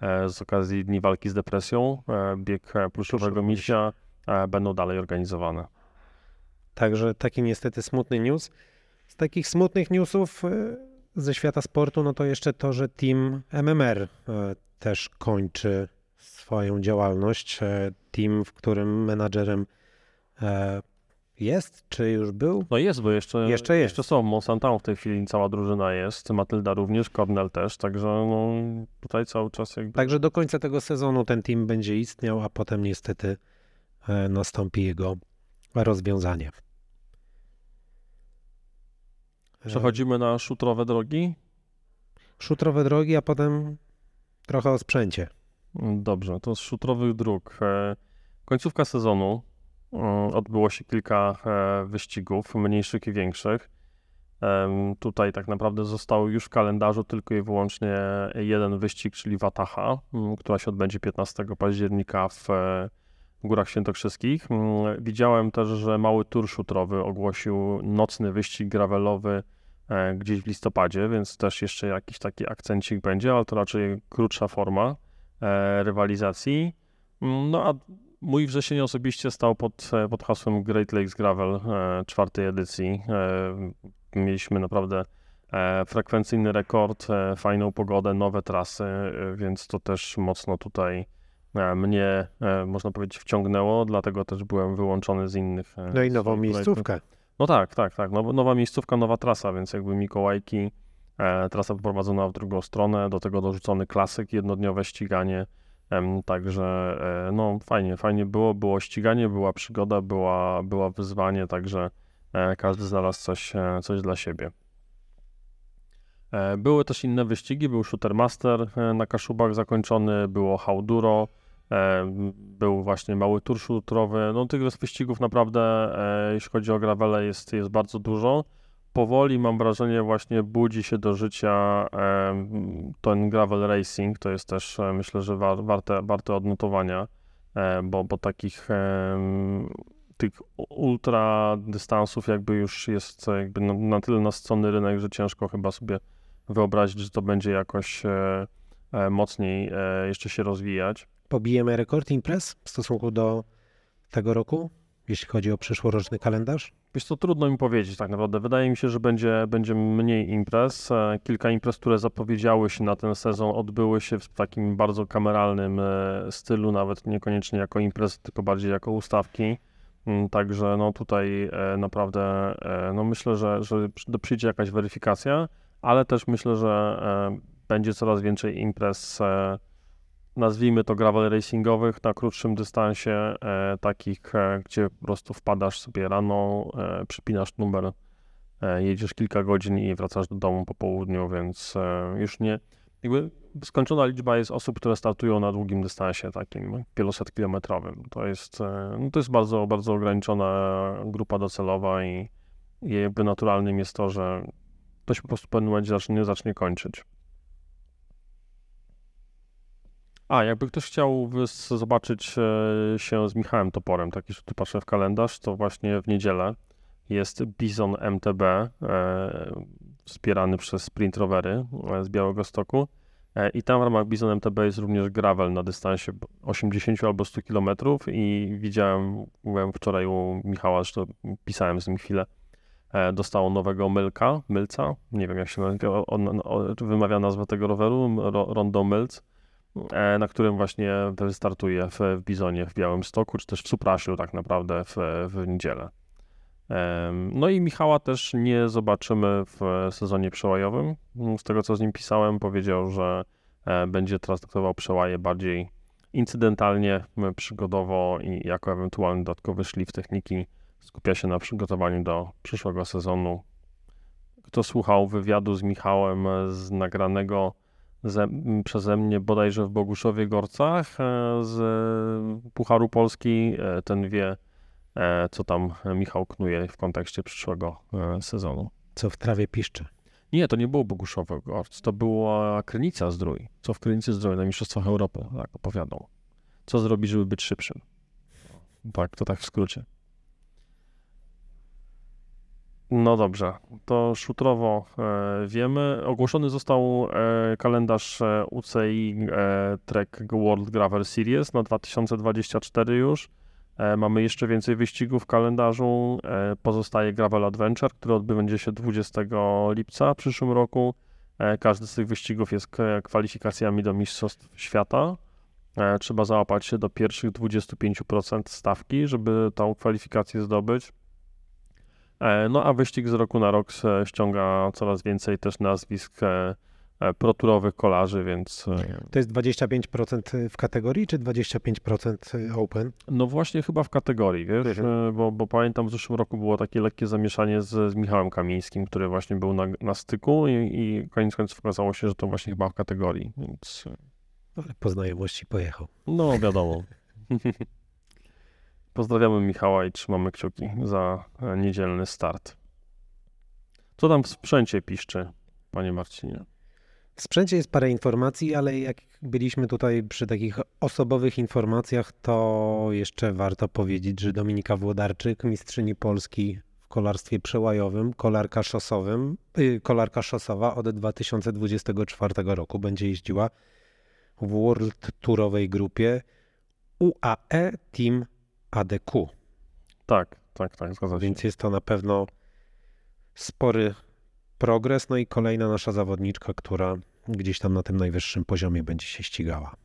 Speaker 1: E, z okazji Dni Walki z Depresją, e, bieg e, pluszowego misia będą dalej organizowane.
Speaker 2: Także taki niestety smutny news. Z takich smutnych newsów ze świata sportu, no to jeszcze to, że team MMR też kończy swoją działalność. Team, w którym menadżerem jest, czy już był?
Speaker 1: No jest, bo jeszcze, jeszcze, jest. jeszcze są. Monsanto w tej chwili cała drużyna jest, Matylda również, Cornell też, także no, tutaj cały czas jakby...
Speaker 2: Także do końca tego sezonu ten team będzie istniał, a potem niestety e, nastąpi jego rozwiązanie.
Speaker 1: Przechodzimy na szutrowe drogi?
Speaker 2: Szutrowe drogi, a potem trochę o sprzęcie.
Speaker 1: Dobrze, to z szutrowych dróg. E, końcówka sezonu, odbyło się kilka e, wyścigów, mniejszych i większych. Tutaj tak naprawdę został już w kalendarzu tylko i wyłącznie jeden wyścig, czyli Wataha, mm, która się odbędzie 15 października w e, Górach Świętokrzyskich. Mm, widziałem też, że mały tur szutrowy ogłosił nocny wyścig gravelowy e, gdzieś w listopadzie, więc też jeszcze jakiś taki akcencik będzie, ale to raczej krótsza forma rywalizacji. No a Mój wrzesień osobiście stał pod, e, pod hasłem Great Lakes Gravel e, czwartej edycji. E, mieliśmy naprawdę frekwencyjny rekord, fajną pogodę, nowe trasy, więc to też mocno tutaj mnie, można powiedzieć, wciągnęło, dlatego też byłem wyłączony z innych.
Speaker 2: No i nową miejscówkę.
Speaker 1: No tak, tak, tak. No, nowa miejscówka, nowa trasa, więc jakby Mikołajki, trasa poprowadzona w drugą stronę, do tego dorzucony klasyk, jednodniowe ściganie Także e, no fajnie, fajnie było, było ściganie, była przygoda, była, była wyzwanie, także e, każdy znalazł coś, e, coś dla siebie. Były też inne wyścigi, był Shooter Master na Kaszubach zakończony, było Hauduro, Był właśnie mały tur szutrowy. No tych wyścigów naprawdę, jeśli chodzi o gravele, jest, jest bardzo dużo powoli mam wrażenie właśnie budzi się do życia ten gravel racing, to jest też myślę, że warte, warte odnotowania, bo, bo takich tych ultra dystansów jakby już jest jakby na, na tyle nasycony rynek, że ciężko chyba sobie wyobrazić, że to będzie jakoś e, e, mocniej e, jeszcze się rozwijać.
Speaker 2: Pobijemy rekord imprez w stosunku do tego roku, jeśli chodzi o przyszłoroczny kalendarz?
Speaker 1: Wiesz to trudno mi powiedzieć tak naprawdę. Wydaje mi się, że będzie, będzie mniej imprez. Kilka imprez, które zapowiedziały się na ten sezon, odbyły się w takim bardzo kameralnym stylu, nawet niekoniecznie jako imprez, tylko bardziej jako ustawki. Mm, także no tutaj e, naprawdę e, no myślę, że, że przyjdzie jakaś weryfikacja, ale też myślę, że e, będzie coraz więcej imprez, nazwijmy to gravel racingowych na krótszym dystansie, takich, gdzie po prostu wpadasz sobie rano, przypinasz numer, jedziesz kilka godzin i wracasz do domu po południu, więc już nie, jakby skończona liczba jest osób, które startują na długim dystansie, takim wieloset kilometrowym. To jest, e, no to jest bardzo, bardzo ograniczona grupa docelowa i, i jakby naturalnym jest to, że to się po prostu w pewnym momencie zacznie, zacznie kończyć. A, jakby ktoś chciał zobaczyć e, się z Michałem Toporem, taki, że tu patrzę w kalendarz, to właśnie w niedzielę jest Bizon MTB, e, wspierany przez Sprint Rowery z Białego Stoku. E, I tam w ramach Bizon MTB jest również gravel na dystansie 80 albo 100 km i widziałem, byłem wczoraj u Michała, zresztą pisałem z nim chwilę, e, dostało nowego Mylka, Mylca, nie wiem jak się on, on, wymawia nazwę tego roweru, Rondo Mylc, e, na którym właśnie wystartuje w, w Bizonie w Białym Stoku, czy też w Suprasiu tak naprawdę w, w niedzielę. No i Michała też nie zobaczymy w sezonie przełajowym. Z tego co z nim pisałem, powiedział, że e, będzie traktował przełaje bardziej incydentalnie, przygodowo i jako ewentualny dodatkowy szlif techniki skupia się na przygotowaniu do przyszłego sezonu. Kto słuchał wywiadu z Michałem e, z nagranego ze, przeze mnie bodajże w Boguszowie Gorcach e, z Pucharu Polski, ten wie, E, co tam Michał knuje w kontekście przyszłego e, sezonu.
Speaker 2: Co w trawie piszcze?
Speaker 1: Nie, to nie było Boguszowy Gorc, to była Krynica Zdrój. Co w Krynicy Zdrój na Mistrzostwach Europy, tak opowiadał. Co zrobić, żeby być szybszym. Tak, to tak w skrócie. No dobrze, to szutrowo e, wiemy. Ogłoszony został e, kalendarz e, UCI Trek World Gravel Series na 2024 już. Mamy jeszcze więcej wyścigów w kalendarzu. Pozostaje Gravel Adventure, który odbędzie się 20 lipca w przyszłym roku. Każdy z tych wyścigów jest kwalifikacjami do Mistrzostw Świata. Trzeba załapać się do pierwszych 25% stawki, żeby tą kwalifikację zdobyć. No a wyścig z roku na rok ściąga coraz więcej też nazwisk E, proturowych kolarzy, więc...
Speaker 2: E, to jest 25% w kategorii, czy 25% open?
Speaker 1: No właśnie chyba w kategorii, wiesz, mhm. bo, bo, pamiętam w zeszłym roku było takie lekkie zamieszanie z, z Michałem Kamińskim, który właśnie był na, na styku i, i koniec końców okazało się, że to właśnie chyba w kategorii, więc...
Speaker 2: E, Ale po znajomości pojechał.
Speaker 1: No wiadomo. Pozdrawiamy Michała i trzymamy kciuki za niedzielny start. Co tam w sprzęcie piszczy, panie Marcinie?
Speaker 2: W sprzęcie jest parę informacji, ale jak byliśmy tutaj przy takich osobowych informacjach, to jeszcze warto powiedzieć, że Dominika Włodarczyk, mistrzyni Polski w kolarstwie przełajowym, kolarka szosowym, yy, kolarka szosowa od 2024 roku będzie jeździła w World Tourowej grupie UAE Team ADQ.
Speaker 1: Tak, tak, tak, zgadza się.
Speaker 2: Więc jest to na pewno spory progres, no i kolejna nasza zawodniczka, która gdzieś tam na tym najwyższym poziomie będzie się ścigała.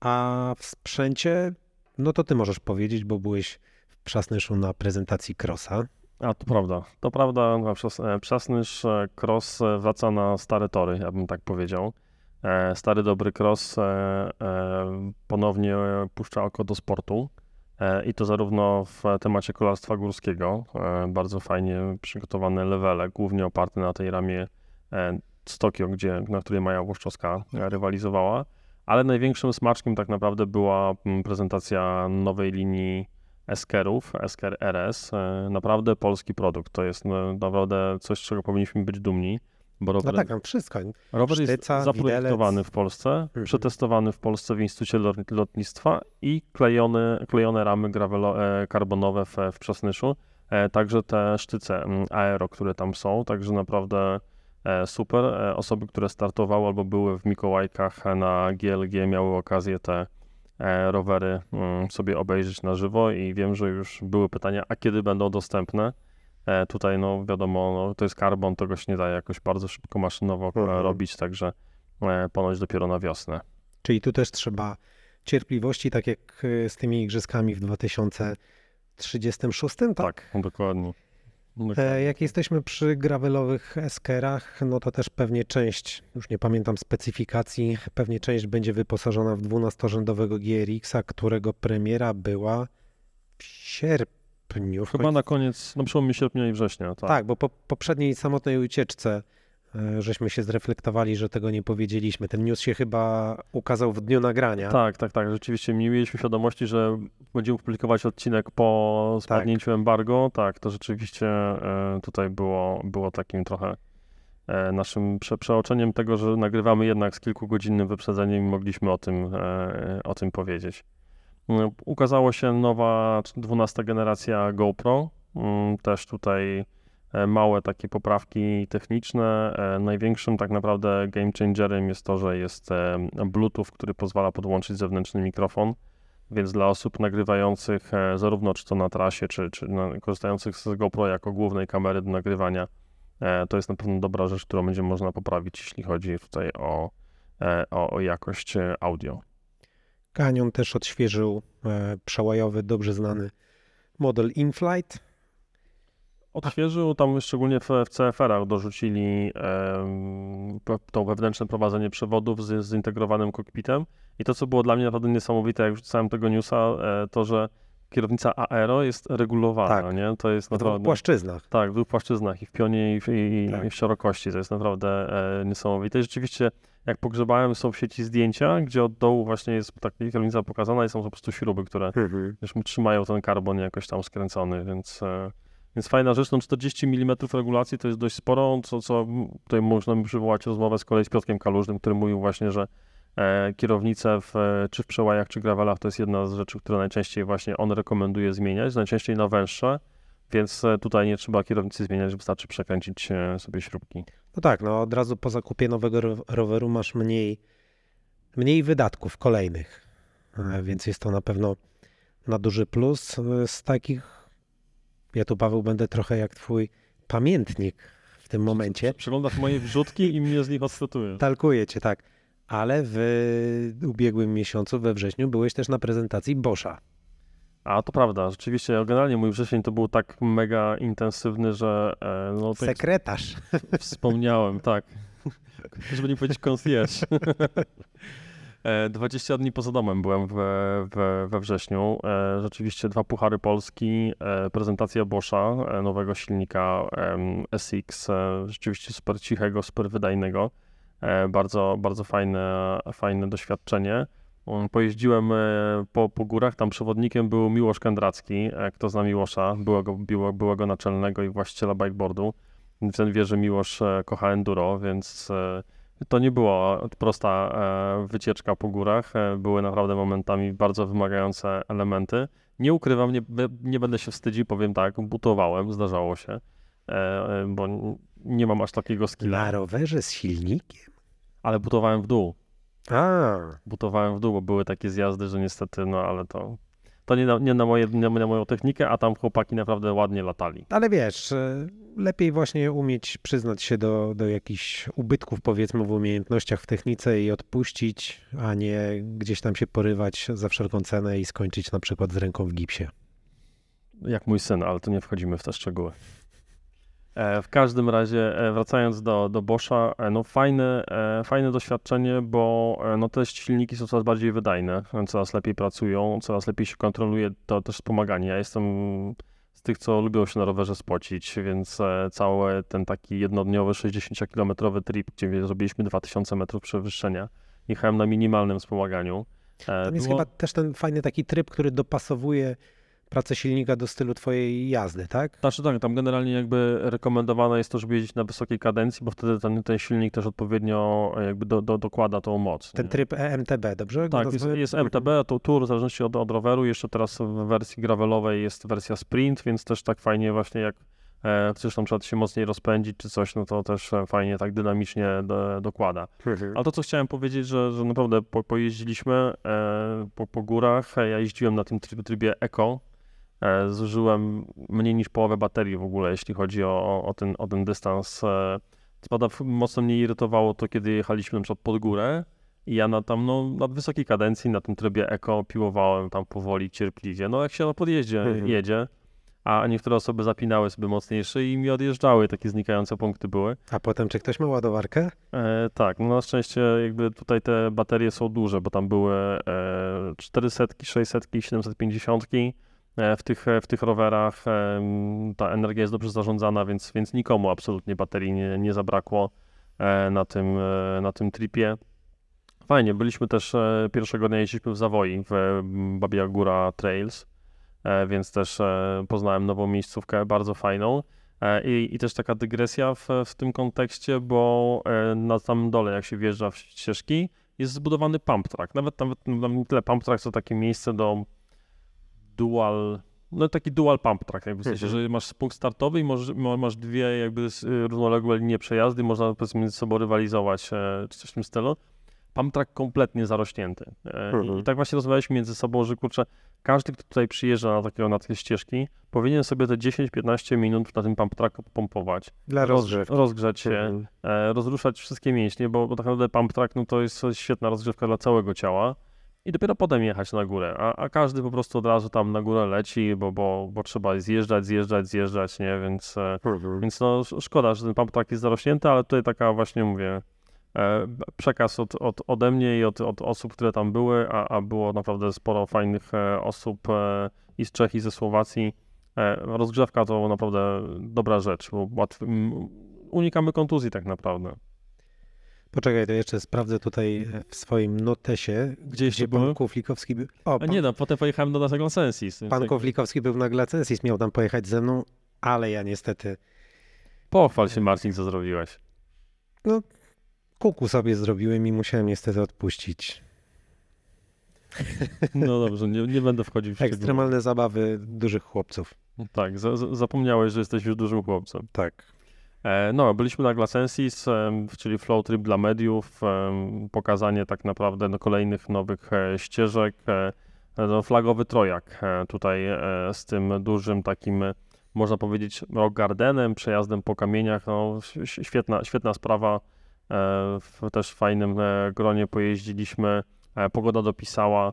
Speaker 2: A w sprzęcie, no to ty możesz powiedzieć, bo byłeś w Przasnyszu na prezentacji Crossa.
Speaker 1: A, to prawda. To prawda, Przasnysz e, Cross e, wraca na stare tory, ja bym tak powiedział. E, stary, dobry Cross ponownie puszcza oko do sportu. E, i to zarówno w temacie kolarstwa górskiego, e, bardzo fajnie przygotowane levele, głównie oparte na tej ramie e, z Tokio, gdzie, na której Maja Włoszczowska rywalizowała, ale największym smaczkiem tak naprawdę była mm, prezentacja nowej linii Eskerów, Esker RS. E, naprawdę polski produkt. To jest no, naprawdę coś, z czego powinniśmy być dumni. Bo rower,
Speaker 2: No tak, tam wszystko.
Speaker 1: rower jest
Speaker 2: sztyca,
Speaker 1: zaprojektowany
Speaker 2: widelec.
Speaker 1: w Polsce,
Speaker 2: Mhm.
Speaker 1: przetestowany w Polsce w Instytucie Lot- Lotnictwa i klejone, klejone ramy gravelo, e, karbonowe w, w Przasnyszu. E, także te sztyce aero, które tam są, także naprawdę e, super. E, osoby, które startowały albo były w Mikołajkach na GLG miały okazję te e, rowery mm, sobie obejrzeć na żywo i wiem, że już były pytania, a kiedy będą dostępne? E, Tutaj, no wiadomo, no, to jest karbon, tego się nie da jakoś bardzo szybko maszynowo e,
Speaker 2: Mhm.
Speaker 1: robić, także e, ponoć dopiero na wiosnę.
Speaker 2: Czyli tu też trzeba cierpliwości, tak jak z tymi igrzyskami w 2036, tak?
Speaker 1: Tak, dokładnie. Dokładnie.
Speaker 2: Jak jesteśmy przy gravelowych eskerach, no to też pewnie część, już nie pamiętam specyfikacji, pewnie część będzie wyposażona w 12-rzędowego GRX-a, którego premiera była w sierpniu.
Speaker 1: Chyba
Speaker 2: końcu-
Speaker 1: na koniec, na przełomie sierpnia i września, tak.
Speaker 2: Tak, bo po poprzedniej samotnej ucieczce e, żeśmy się zreflektowali, że tego nie powiedzieliśmy. Ten news się chyba ukazał w dniu nagrania.
Speaker 1: Tak, tak, tak. Rzeczywiście nie mieliśmy świadomości, że będziemy publikować odcinek po spadnięciu embargo. Tak, to rzeczywiście e, tutaj było, było takim trochę e, naszym prze, przeoczeniem tego, że nagrywamy jednak z kilkugodzinnym wyprzedzeniem i mogliśmy o tym, o tym powiedzieć. Mm, Ukazała się nowa 12 generacja GoPro. Mm, Też tutaj e, małe takie poprawki techniczne. E, Największym tak naprawdę game changerem jest to, że jest e, Bluetooth, który pozwala podłączyć zewnętrzny mikrofon. Więc dla osób nagrywających zarówno czy to na trasie, czy, czy korzystających z GoPro jako głównej kamery do nagrywania, to jest na pewno dobra rzecz, którą będzie można poprawić, jeśli chodzi tutaj o, o, o jakość audio.
Speaker 2: Canyon też odświeżył e, przełajowy, dobrze znany model InFlight.
Speaker 1: Odświeżył tam szczególnie w, w CFR-ach dorzucili pe- to wewnętrzne prowadzenie przewodów z zintegrowanym kokpitem i to, co było dla mnie naprawdę niesamowite, jak rzucałem tego newsa, e, to, że kierownica aero jest regulowana,
Speaker 2: Tak.
Speaker 1: nie? To jest
Speaker 2: W dwóch
Speaker 1: naprawdę...
Speaker 2: płaszczyznach.
Speaker 1: Tak, w dwóch płaszczyznach i w pionie i w, i,
Speaker 2: Tak.
Speaker 1: i w szerokości. To jest naprawdę e, niesamowite. I rzeczywiście, jak pogrzebałem, są w sieci zdjęcia, gdzie od dołu właśnie jest taka kierownica pokazana i są po prostu śruby, które już trzymają ten karbon jakoś tam skręcony, więc, e, więc fajna rzecz. No 40 mm regulacji to jest dość sporo, co, co tutaj można przywołać rozmowę z kolei z Piotrkiem Kalużnym, który mówił właśnie, że e, kierownice w, e, czy w przełajach, czy gravelach to jest jedna z rzeczy, które najczęściej właśnie on rekomenduje zmieniać, najczęściej na węższe, więc e, tutaj nie trzeba kierownicy zmieniać, wystarczy przekręcić e, sobie śrubki.
Speaker 2: No tak, no od razu po zakupie nowego ro- roweru masz mniej, mniej wydatków kolejnych, E, więc jest to na pewno na duży plus. Z takich, ja tu Paweł będę trochę jak twój pamiętnik w tym momencie.
Speaker 1: Przeglądasz moje wrzutki i mnie z nich odczytujesz.
Speaker 2: Talkuję cię, tak. Ale w ubiegłym miesiącu, we wrześniu, byłeś też na prezentacji Boscha.
Speaker 1: A to prawda, rzeczywiście, generalnie mój wrzesień to był tak mega intensywny, że e, no, tak
Speaker 2: Sekretarz.
Speaker 1: Wspomniałem, tak. Żeby nie powiedzieć concierge. E, 20 dni poza domem byłem we, we, we wrześniu. E, Rzeczywiście dwa puchary Polski, e, prezentacja Boscha, e, nowego silnika SX, e, rzeczywiście super cichego, super wydajnego. E, Bardzo, bardzo fajne, fajne doświadczenie. Pojeździłem e, po, po górach, tam przewodnikiem był Miłosz Kędracki, e, kto zna Miłosza, byłego, byłego, byłego naczelnego i właściciela bikeboardu. Ten wie, że Miłosz e, kocha enduro, więc to nie była prosta wycieczka po górach. Były naprawdę momentami bardzo wymagające elementy. Nie ukrywam, nie, nie będę się wstydził, powiem tak, butowałem, zdarzało się, bo nie mam aż takiego skilla,
Speaker 2: Na rowerze z silnikiem?
Speaker 1: ale butowałem w dół.
Speaker 2: A,
Speaker 1: Butowałem w dół, bo były takie zjazdy, że niestety, no ale to, to nie, na, nie, na moje, nie na moją technikę, a tam chłopaki naprawdę ładnie latali.
Speaker 2: ale wiesz, e, lepiej właśnie umieć przyznać się do, do jakichś ubytków, powiedzmy, w umiejętnościach w technice i odpuścić, a nie gdzieś tam się porywać za wszelką cenę i skończyć na przykład z ręką w gipsie.
Speaker 1: Jak mój syn, ale to nie wchodzimy w te szczegóły. E, W każdym razie, e, wracając do, do Boscha, e, no fajne, fajne doświadczenie, bo no te silniki są coraz bardziej wydajne, coraz lepiej pracują, coraz lepiej się kontroluje to też wspomaganie. Ja jestem z tych, co lubią się na rowerze spocić, więc cały ten taki jednodniowy 60-kilometrowy trip, gdzie zrobiliśmy 2000 metrów przewyższenia, jechałem na minimalnym wspomaganiu.
Speaker 2: Tam jest było... chyba też ten fajny taki tryb, który dopasowuje pracę silnika do stylu twojej jazdy, tak?
Speaker 1: Znaczy tak, tam generalnie jakby rekomendowane jest to, żeby jeździć na wysokiej kadencji, bo wtedy ten, ten silnik też odpowiednio jakby do, do, dokłada tą moc.
Speaker 2: Ten nie? tryb EMTB, dobrze?
Speaker 1: Tak, jest, jest, MTB, to Tour w zależności od, od roweru, jeszcze teraz w wersji gravelowej jest wersja Sprint, więc też tak fajnie właśnie jak e, chcesz tam przykład się mocniej rozpędzić czy coś, no to też e, fajnie tak dynamicznie do, dokłada. Mhm. Ale to, co chciałem powiedzieć, że, że naprawdę po, pojeździliśmy e, po, po górach, ja jeździłem na tym trybie Eco, E, zużyłem mniej niż połowę baterii w ogóle, jeśli chodzi o, o, ten, o ten dystans. E, co prawda mocno mnie irytowało to, kiedy jechaliśmy na przykład pod górę i ja na tam, no, na wysokiej kadencji, na tym trybie eko piłowałem tam powoli, cierpliwie. No jak się na podjeździe mhm. jedzie, a niektóre osoby zapinały sobie mocniejsze i mi odjeżdżały, takie znikające punkty były.
Speaker 2: A potem, czy ktoś ma ładowarkę?
Speaker 1: E, tak, no na szczęście jakby tutaj te baterie są duże, bo tam były e, 400, 600, 750 E, w tych, e, w tych rowerach ta energia jest dobrze zarządzana, więc, więc nikomu absolutnie baterii nie, nie zabrakło e, na tym, na tym tripie. Fajnie, byliśmy też pierwszego dnia jeździliśmy w Zawoi, w Babia Góra Trails, więc też poznałem nową miejscówkę, bardzo fajną. I, I, też taka dygresja w, w tym kontekście, bo na samym dole, jak się wjeżdża w ścieżki, jest zbudowany pump track. Nawet, nawet, nawet nie tyle pump track, co takie miejsce do dual, no taki dual pump track, jakby w sensie, mhm. że masz punkt startowy i masz, masz dwie jakby równoległe linie przejazdy, można powiedzmy między sobą rywalizować, e, czy coś w tym stylu. Pump track kompletnie zarośnięty. E, mhm. I tak właśnie rozmawialiśmy między sobą, że kurczę, każdy, kto tutaj przyjeżdża na, takiego, na takie ścieżki, powinien sobie te 10-15 minut na tym pump tracku pompować.
Speaker 2: Dla rozgrzewki.
Speaker 1: Rozgrzać się, mhm. e, rozruszać wszystkie mięśnie, bo, bo tak naprawdę pump track no, to jest świetna rozgrzewka dla całego ciała i dopiero potem jechać na górę, a, a, każdy po prostu od razu tam na górę leci, bo, bo, bo trzeba zjeżdżać, zjeżdżać, zjeżdżać, nie, więc, e, mhm. więc no szkoda, że ten pump tak jest zarośnięty, ale tutaj taka właśnie mówię, e, przekaz od, od, ode mnie i od, od osób, które tam były, a, a było naprawdę sporo fajnych e, osób i z Czech i ze Słowacji. Rozgrzewka to naprawdę dobra rzecz, bo unikamy kontuzji tak naprawdę.
Speaker 2: Poczekaj, to jeszcze sprawdzę tutaj w swoim notesie,
Speaker 1: gdzie, gdzie
Speaker 2: pan Kuflikowski był.
Speaker 1: O, pan... A nie no, potem pojechałem do naszego Sensis.
Speaker 2: Pan tak... Kuflikowski był na Glacensis, miał tam pojechać ze mną, ale ja niestety...
Speaker 1: Pochwal się Marcin, co zrobiłeś.
Speaker 2: No, kuku sobie zrobiłem i musiałem niestety odpuścić.
Speaker 1: No dobrze, nie, nie będę wchodził w
Speaker 2: Ekstremalne zabawy dużych chłopców.
Speaker 1: Tak, za, zapomniałeś, że jesteś już dużym chłopcem.
Speaker 2: Tak.
Speaker 1: E, no, byliśmy na Glacensis, czyli flow trip dla mediów, pokazanie tak naprawdę no, kolejnych nowych e, ścieżek, e, no, flagowy trojak tutaj z tym dużym takim, można powiedzieć, rock gardenem, przejazdem po kamieniach, no, świetna, świetna sprawa, w też fajnym gronie pojeździliśmy, pogoda dopisała,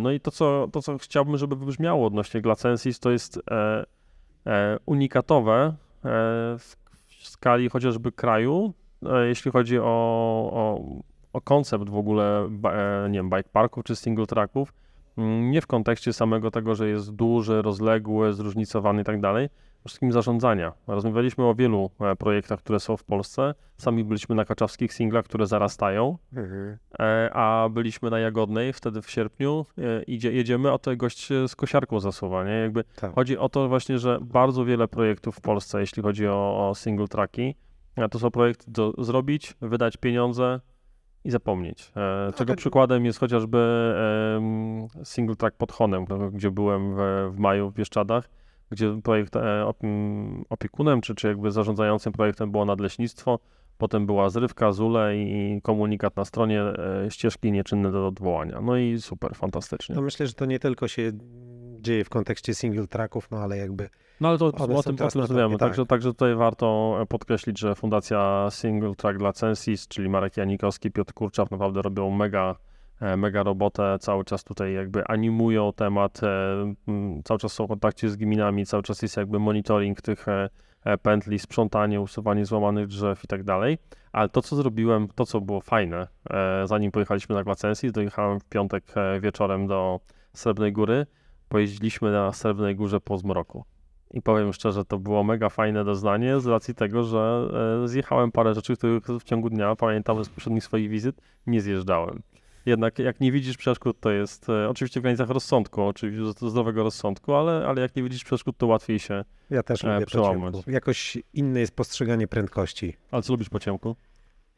Speaker 1: no i to co, to, co chciałbym, żeby wybrzmiało odnośnie Glacensis, to jest unikatowe, E, w skali chociażby kraju, e, jeśli chodzi o, o, o koncept w ogóle, e, nie wiem, bike parków czy single tracków, mm, nie w kontekście samego tego, że jest duży, rozległy, zróżnicowany i tak dalej, wszystkim zarządzania. Rozmawialiśmy o wielu e, projektach, które są w Polsce. Sami byliśmy na kaczawskich singlach, które zarastają, mhm. E, a byliśmy na Jagodnej wtedy w sierpniu. E, idzie, jedziemy, a to gość z kosiarką zasuwa, nie? Jakby tak. Chodzi o to właśnie, że bardzo wiele projektów w Polsce, jeśli chodzi o, o single tracki, to są projekty do zrobić, wydać pieniądze, i zapomnieć. Czego tak. przykładem jest chociażby single track pod Honem, gdzie byłem w, w maju w Bieszczadach gdzie projekt e, opiekunem, czy, czy jakby zarządzającym projektem było nadleśnictwo, potem była zrywka, zule i komunikat na stronie e, ścieżki nieczynne do odwołania. No i super, fantastycznie.
Speaker 2: No myślę, że to nie tylko się dzieje w kontekście single tracków, no ale jakby
Speaker 1: no ale to o tym, o tym rozmawiamy. Tak. Także, także tutaj warto podkreślić, że Fundacja Single Track dla Censis, czyli Marek Janikowski, Piotr Kurczaw naprawdę robią mega E, mega robotę, cały czas tutaj jakby animują temat, e, cały czas są w kontakcie z gminami, cały czas jest jakby monitoring tych e, pętli, sprzątanie, usuwanie złamanych drzew i tak dalej. Ale to, co zrobiłem, to, co było fajne, zanim pojechaliśmy na Glacensis, dojechałem w piątek wieczorem do Srebrnej Góry, pojeździliśmy na Srebrnej Górze po zmroku. I powiem szczerze, to było mega fajne doznanie z racji tego, że e, zjechałem parę rzeczy, których w ciągu dnia, pamiętam z poprzednich swoich wizyt, nie zjeżdżałem. Jednak jak nie widzisz przeszkód, to jest e, oczywiście w granicach rozsądku, oczywiście zdrowego rozsądku, ale, ale jak nie widzisz przeszkód, to łatwiej się
Speaker 2: Ja też
Speaker 1: E,
Speaker 2: lubię po
Speaker 1: przełamać.
Speaker 2: ciemku. Jakoś inne jest postrzeganie prędkości.
Speaker 1: Ale co lubisz po ciemku?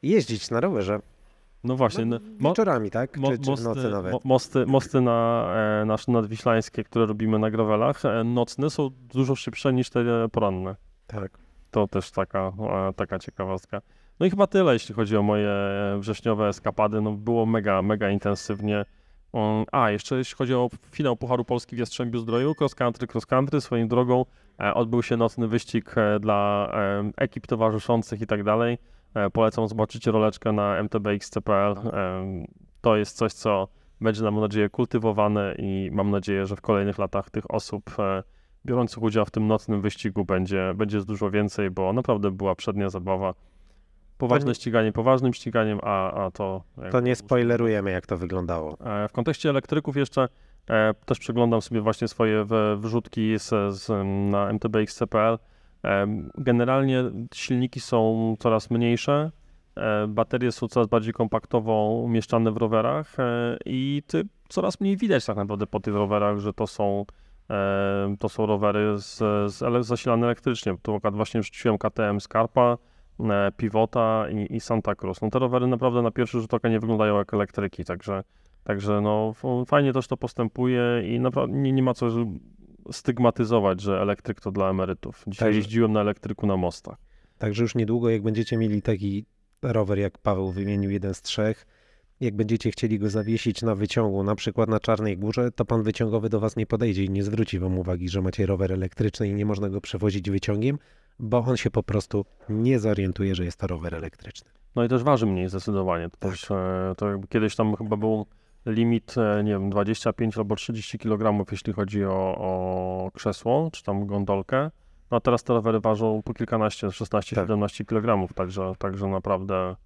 Speaker 2: Jeździć na rowerze.
Speaker 1: No właśnie,
Speaker 2: No,
Speaker 1: no, mo-
Speaker 2: wieczorami, tak?
Speaker 1: mo-
Speaker 2: czy, czy w nocy nawet.
Speaker 1: mo- mosty, mosty na e, nasze nadwiślańskie, które robimy na gravelach, e, nocne są dużo szybsze niż te poranne.
Speaker 2: Tak.
Speaker 1: To też taka, e, taka ciekawostka. No i chyba tyle, jeśli chodzi o moje wrześniowe eskapady. No było mega, mega intensywnie. Um, A, jeszcze jeśli chodzi o finał Pucharu Polski w Jastrzębiu Zdroju, cross country, cross country, swoją drogą e, odbył się nocny wyścig e, dla e, ekip towarzyszących i tak dalej. Polecam zobaczyć roleczkę na mtbx.pl. To jest coś, co będzie, mam nadzieję, kultywowane i mam nadzieję, że w kolejnych latach tych osób biorących udział w tym nocnym wyścigu będzie, będzie dużo więcej, bo naprawdę była przednia zabawa. Poważne
Speaker 2: nie-
Speaker 1: ściganie poważnym ściganiem, a, a to...
Speaker 2: To nie spoilerujemy, jak to wyglądało.
Speaker 1: E, W kontekście elektryków jeszcze e, też przeglądam sobie właśnie swoje wrzutki z, z, na mtbx.pl. E, Generalnie silniki są coraz mniejsze, e, baterie są coraz bardziej kompaktowo umieszczane w rowerach e, i ty, coraz mniej widać tak naprawdę po tych rowerach, że to są, e, to są rowery z, z zasilane elektrycznie. Tu akurat właśnie rzuciłem KTM Scarpa, Pivota i, i Santa Cruz. No te rowery naprawdę na pierwszy rzut oka nie wyglądają jak elektryki, także Także no, fajnie też to postępuje i naprawdę nie, nie ma co stygmatyzować, że elektryk to dla emerytów. Dzisiaj
Speaker 2: Także-
Speaker 1: jeździłem na elektryku na mostach.
Speaker 2: Także już niedługo, jak będziecie mieli taki rower, jak Paweł wymienił, jeden z trzech, jak będziecie chcieli go zawiesić na wyciągu, na przykład na Czarnej Górze, to pan wyciągowy do was nie podejdzie i nie zwróci wam uwagi, że macie rower elektryczny i nie można go przewozić wyciągiem, bo on się po prostu nie zorientuje, że jest to rower elektryczny.
Speaker 1: No i też waży mniej zdecydowanie. To,
Speaker 2: Tak.
Speaker 1: też, e, to kiedyś tam chyba był limit, e, nie wiem, 25 albo 30 kg, jeśli chodzi o, o krzesło, czy tam gondolkę. No a teraz te rowery ważą po kilkanaście, 16-17 kg, także, także naprawdę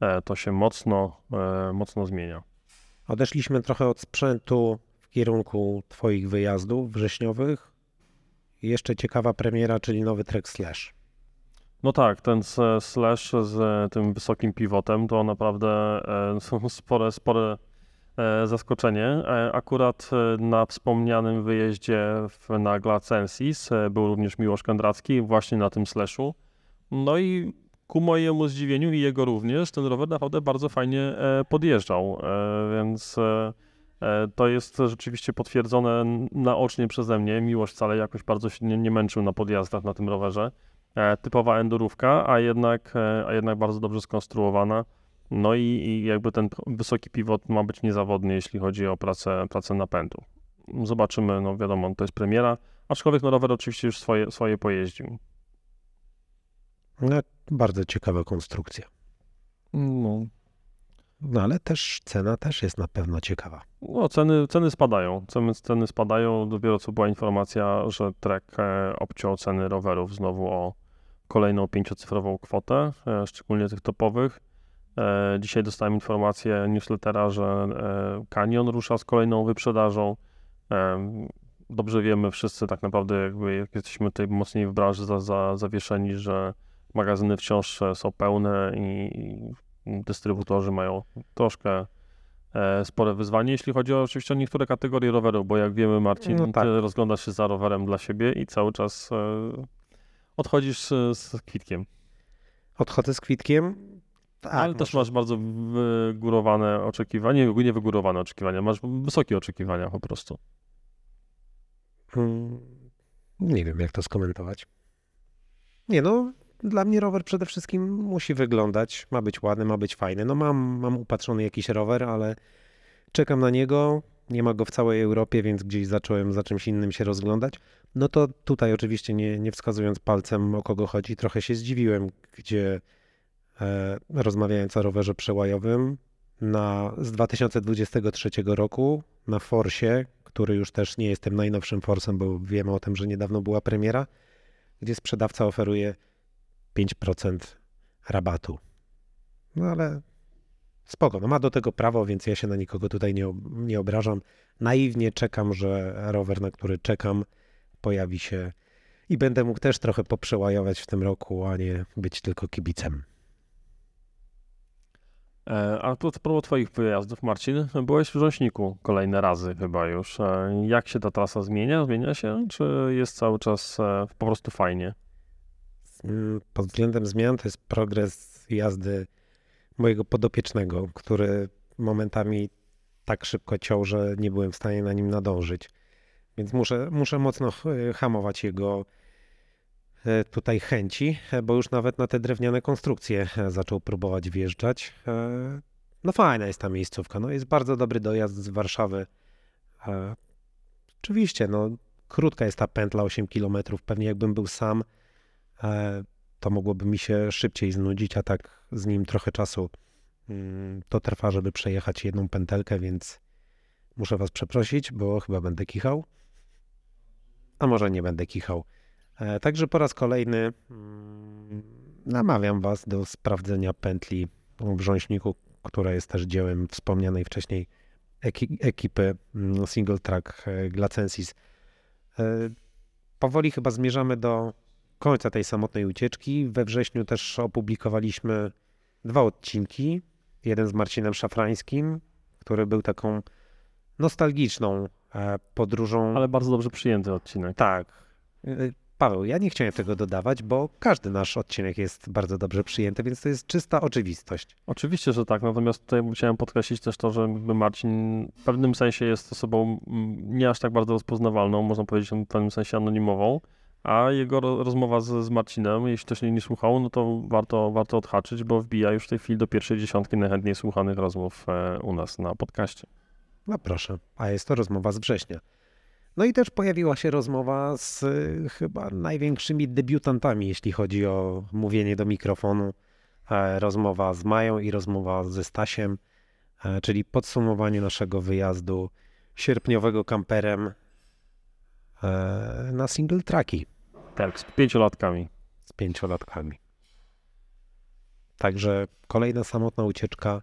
Speaker 1: e, to się mocno, mocno zmienia.
Speaker 2: Odeszliśmy trochę od sprzętu w kierunku twoich wyjazdów wrześniowych. Jeszcze ciekawa premiera, czyli nowy Trek Slash.
Speaker 1: No tak, ten slash z tym wysokim pivotem to naprawdę e, są spore, spore e, zaskoczenie. E, Akurat na wspomnianym wyjeździe na Glacensis był również Miłosz Kondracki właśnie na tym slashu. No i ku mojemu zdziwieniu i jego również, ten rower naprawdę bardzo fajnie podjeżdżał, więc to jest rzeczywiście potwierdzone naocznie przeze mnie. Miłosz wcale jakoś bardzo się nie, nie męczył na podjazdach na tym rowerze e, typowa endurówka, a jednak, e, a jednak bardzo dobrze skonstruowana. No i, i jakby ten wysoki pivot ma być niezawodny, jeśli chodzi o pracę, pracę napędu. Zobaczymy, no wiadomo, to jest premiera, aczkolwiek no rower oczywiście już swoje, swoje pojeździł.
Speaker 2: No, bardzo ciekawa konstrukcja.
Speaker 1: No,
Speaker 2: No ale też cena też jest na pewno ciekawa.
Speaker 1: no ceny, ceny spadają, ceny, ceny spadają, dopiero co była informacja, że Trek e, obciął ceny rowerów znowu o kolejną pięciocyfrową kwotę, e, szczególnie tych topowych. E, Dzisiaj dostałem informację newslettera, że Canyon rusza z kolejną wyprzedażą. Dobrze wiemy wszyscy tak naprawdę, jakby jak jesteśmy tutaj mocniej w branży za, za, zawieszeni, że magazyny wciąż są pełne i, i dystrybutorzy mają troszkę e, spore wyzwanie, jeśli chodzi o oczywiście o niektóre kategorie rowerów, bo jak wiemy Marcin,
Speaker 2: No tak.
Speaker 1: ty rozglądasz się za rowerem dla siebie i cały czas e, odchodzisz z, kwitkiem.
Speaker 2: Odchodzę z kwitkiem. Tak,
Speaker 1: Ale też
Speaker 2: może-
Speaker 1: masz bardzo wygórowane oczekiwania, nie, nie wygórowane oczekiwania, masz wysokie oczekiwania po prostu.
Speaker 2: Hmm, Nie wiem, jak to skomentować. Nie no, dla mnie rower przede wszystkim musi wyglądać, ma być ładny, ma być fajny. No mam, mam upatrzony jakiś rower, ale czekam na niego. Nie ma go w całej Europie, więc gdzieś zacząłem za czymś innym się rozglądać. No to tutaj oczywiście nie, nie wskazując palcem o kogo chodzi, trochę się zdziwiłem, gdzie e, rozmawiając o rowerze przełajowym na, z 2023 roku na Forsie, który już też nie jest tym najnowszym Forsem, bo wiemy o tym, że niedawno była premiera, gdzie sprzedawca oferuje 5% rabatu. No ale spoko, no ma do tego prawo, więc ja się na nikogo tutaj nie, nie obrażam. Naiwnie czekam, że rower, na który czekam, pojawi się i będę mógł też trochę poprzełajować w tym roku, a nie być tylko kibicem.
Speaker 1: E, a to propos twoich wyjazdów, Marcin, byłeś w Rząśniku kolejne razy chyba już. E, jak się ta trasa zmienia? Zmienia się, czy jest cały czas e, po prostu fajnie?
Speaker 2: Pod względem zmian to jest progres jazdy mojego podopiecznego, który momentami tak szybko ciął, że nie byłem w stanie na nim nadążyć. Więc muszę, muszę mocno hamować jego E, tutaj chęci, e, bo już nawet na te drewniane konstrukcje e, zaczął próbować wjeżdżać. No fajna jest ta miejscówka, no jest bardzo dobry dojazd z Warszawy. Oczywiście, no krótka jest ta pętla, 8 km, pewnie jakbym był sam, to mogłoby mi się szybciej znudzić, a tak z nim trochę czasu mm, to trwa, żeby przejechać jedną pętelkę, więc muszę was przeprosić, bo chyba będę kichał. A może nie będę kichał. E, także po raz kolejny mm, namawiam Was do sprawdzenia pętli w Brząśniku, która jest też dziełem wspomnianej wcześniej ekipy mm, Single Track e, Glacensis. E, powoli chyba zmierzamy do końca tej samotnej ucieczki. We wrześniu też opublikowaliśmy dwa odcinki. Jeden z Marcinem Szafrańskim, który był taką nostalgiczną podróżą.
Speaker 1: Ale bardzo dobrze przyjęty odcinek.
Speaker 2: Tak. Paweł, ja nie chciałem tego dodawać, bo każdy nasz odcinek jest bardzo dobrze przyjęty, więc to jest czysta oczywistość.
Speaker 1: Oczywiście, że tak. Natomiast tutaj chciałem podkreślić też to, że Marcin w pewnym sensie jest osobą mm, nie aż tak bardzo rozpoznawalną, można powiedzieć w pewnym sensie anonimową, a jego rozmowa z, z Marcinem, jeśli ktoś nie, nie słuchał, no to warto, warto odhaczyć, bo wbija już w tej chwili do pierwszej dziesiątki najchętniej słuchanych rozmów e, u nas na podcaście.
Speaker 2: No proszę, a jest to rozmowa z września. No i też pojawiła się rozmowa z y, chyba największymi debiutantami, jeśli chodzi o mówienie do mikrofonu. E, rozmowa z Mają i rozmowa ze Stasiem, e, czyli podsumowanie naszego wyjazdu sierpniowego kamperem e, na single tracki.
Speaker 1: Tak, z pięciolatkami.
Speaker 2: Z pięciolatkami. Także kolejna samotna ucieczka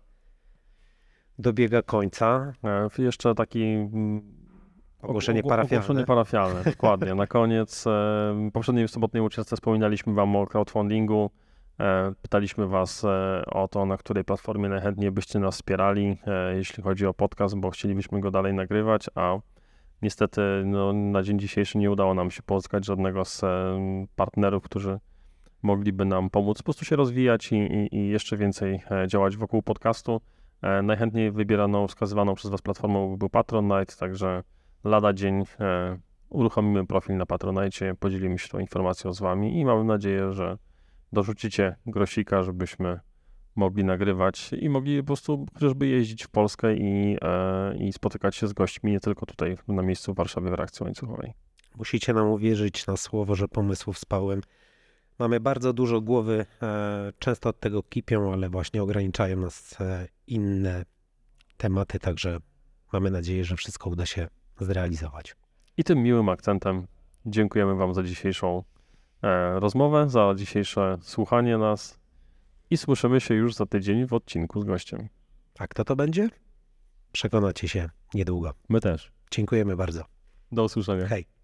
Speaker 2: dobiega końca.
Speaker 1: Jeszcze taki mm,
Speaker 2: Ogłoszenie parafialne.
Speaker 1: Ogłoszenie parafialne, dokładnie. Na koniec e, poprzedniej sobotniej ucieczce wspominaliśmy Wam o crowdfundingu. E, pytaliśmy Was e, o to, na której platformie najchętniej byście nas wspierali, e, jeśli chodzi o podcast, bo chcielibyśmy go dalej nagrywać, a niestety no, na dzień dzisiejszy nie udało nam się pozyskać żadnego z e, partnerów, którzy mogliby nam pomóc po prostu się rozwijać i, i, i jeszcze więcej e, działać wokół podcastu. najchętniej wybieraną, wskazywaną przez Was platformą był Patronite, także lada dzień e, uruchomimy profil na Patronite, podzielimy się tą informacją z Wami i mam nadzieję, że dorzucicie grosika, żebyśmy mogli nagrywać i mogli po prostu chociażby jeździć w Polskę i, e, i spotykać się z gośćmi, nie tylko tutaj na miejscu w Warszawie w reakcji łańcuchowej.
Speaker 2: Musicie nam uwierzyć na słowo, że pomysłów spałem. Mamy bardzo dużo głowy, e, często od tego kipią, ale właśnie ograniczają nas e, inne tematy, także mamy nadzieję, że wszystko uda się zrealizować.
Speaker 1: I tym miłym akcentem dziękujemy Wam za dzisiejszą rozmowę, za dzisiejsze słuchanie nas i słyszymy się już za tydzień w odcinku z gościem.
Speaker 2: A kto to będzie? Przekonacie się niedługo.
Speaker 1: My też.
Speaker 2: Dziękujemy bardzo.
Speaker 1: Do usłyszenia.
Speaker 2: Hej.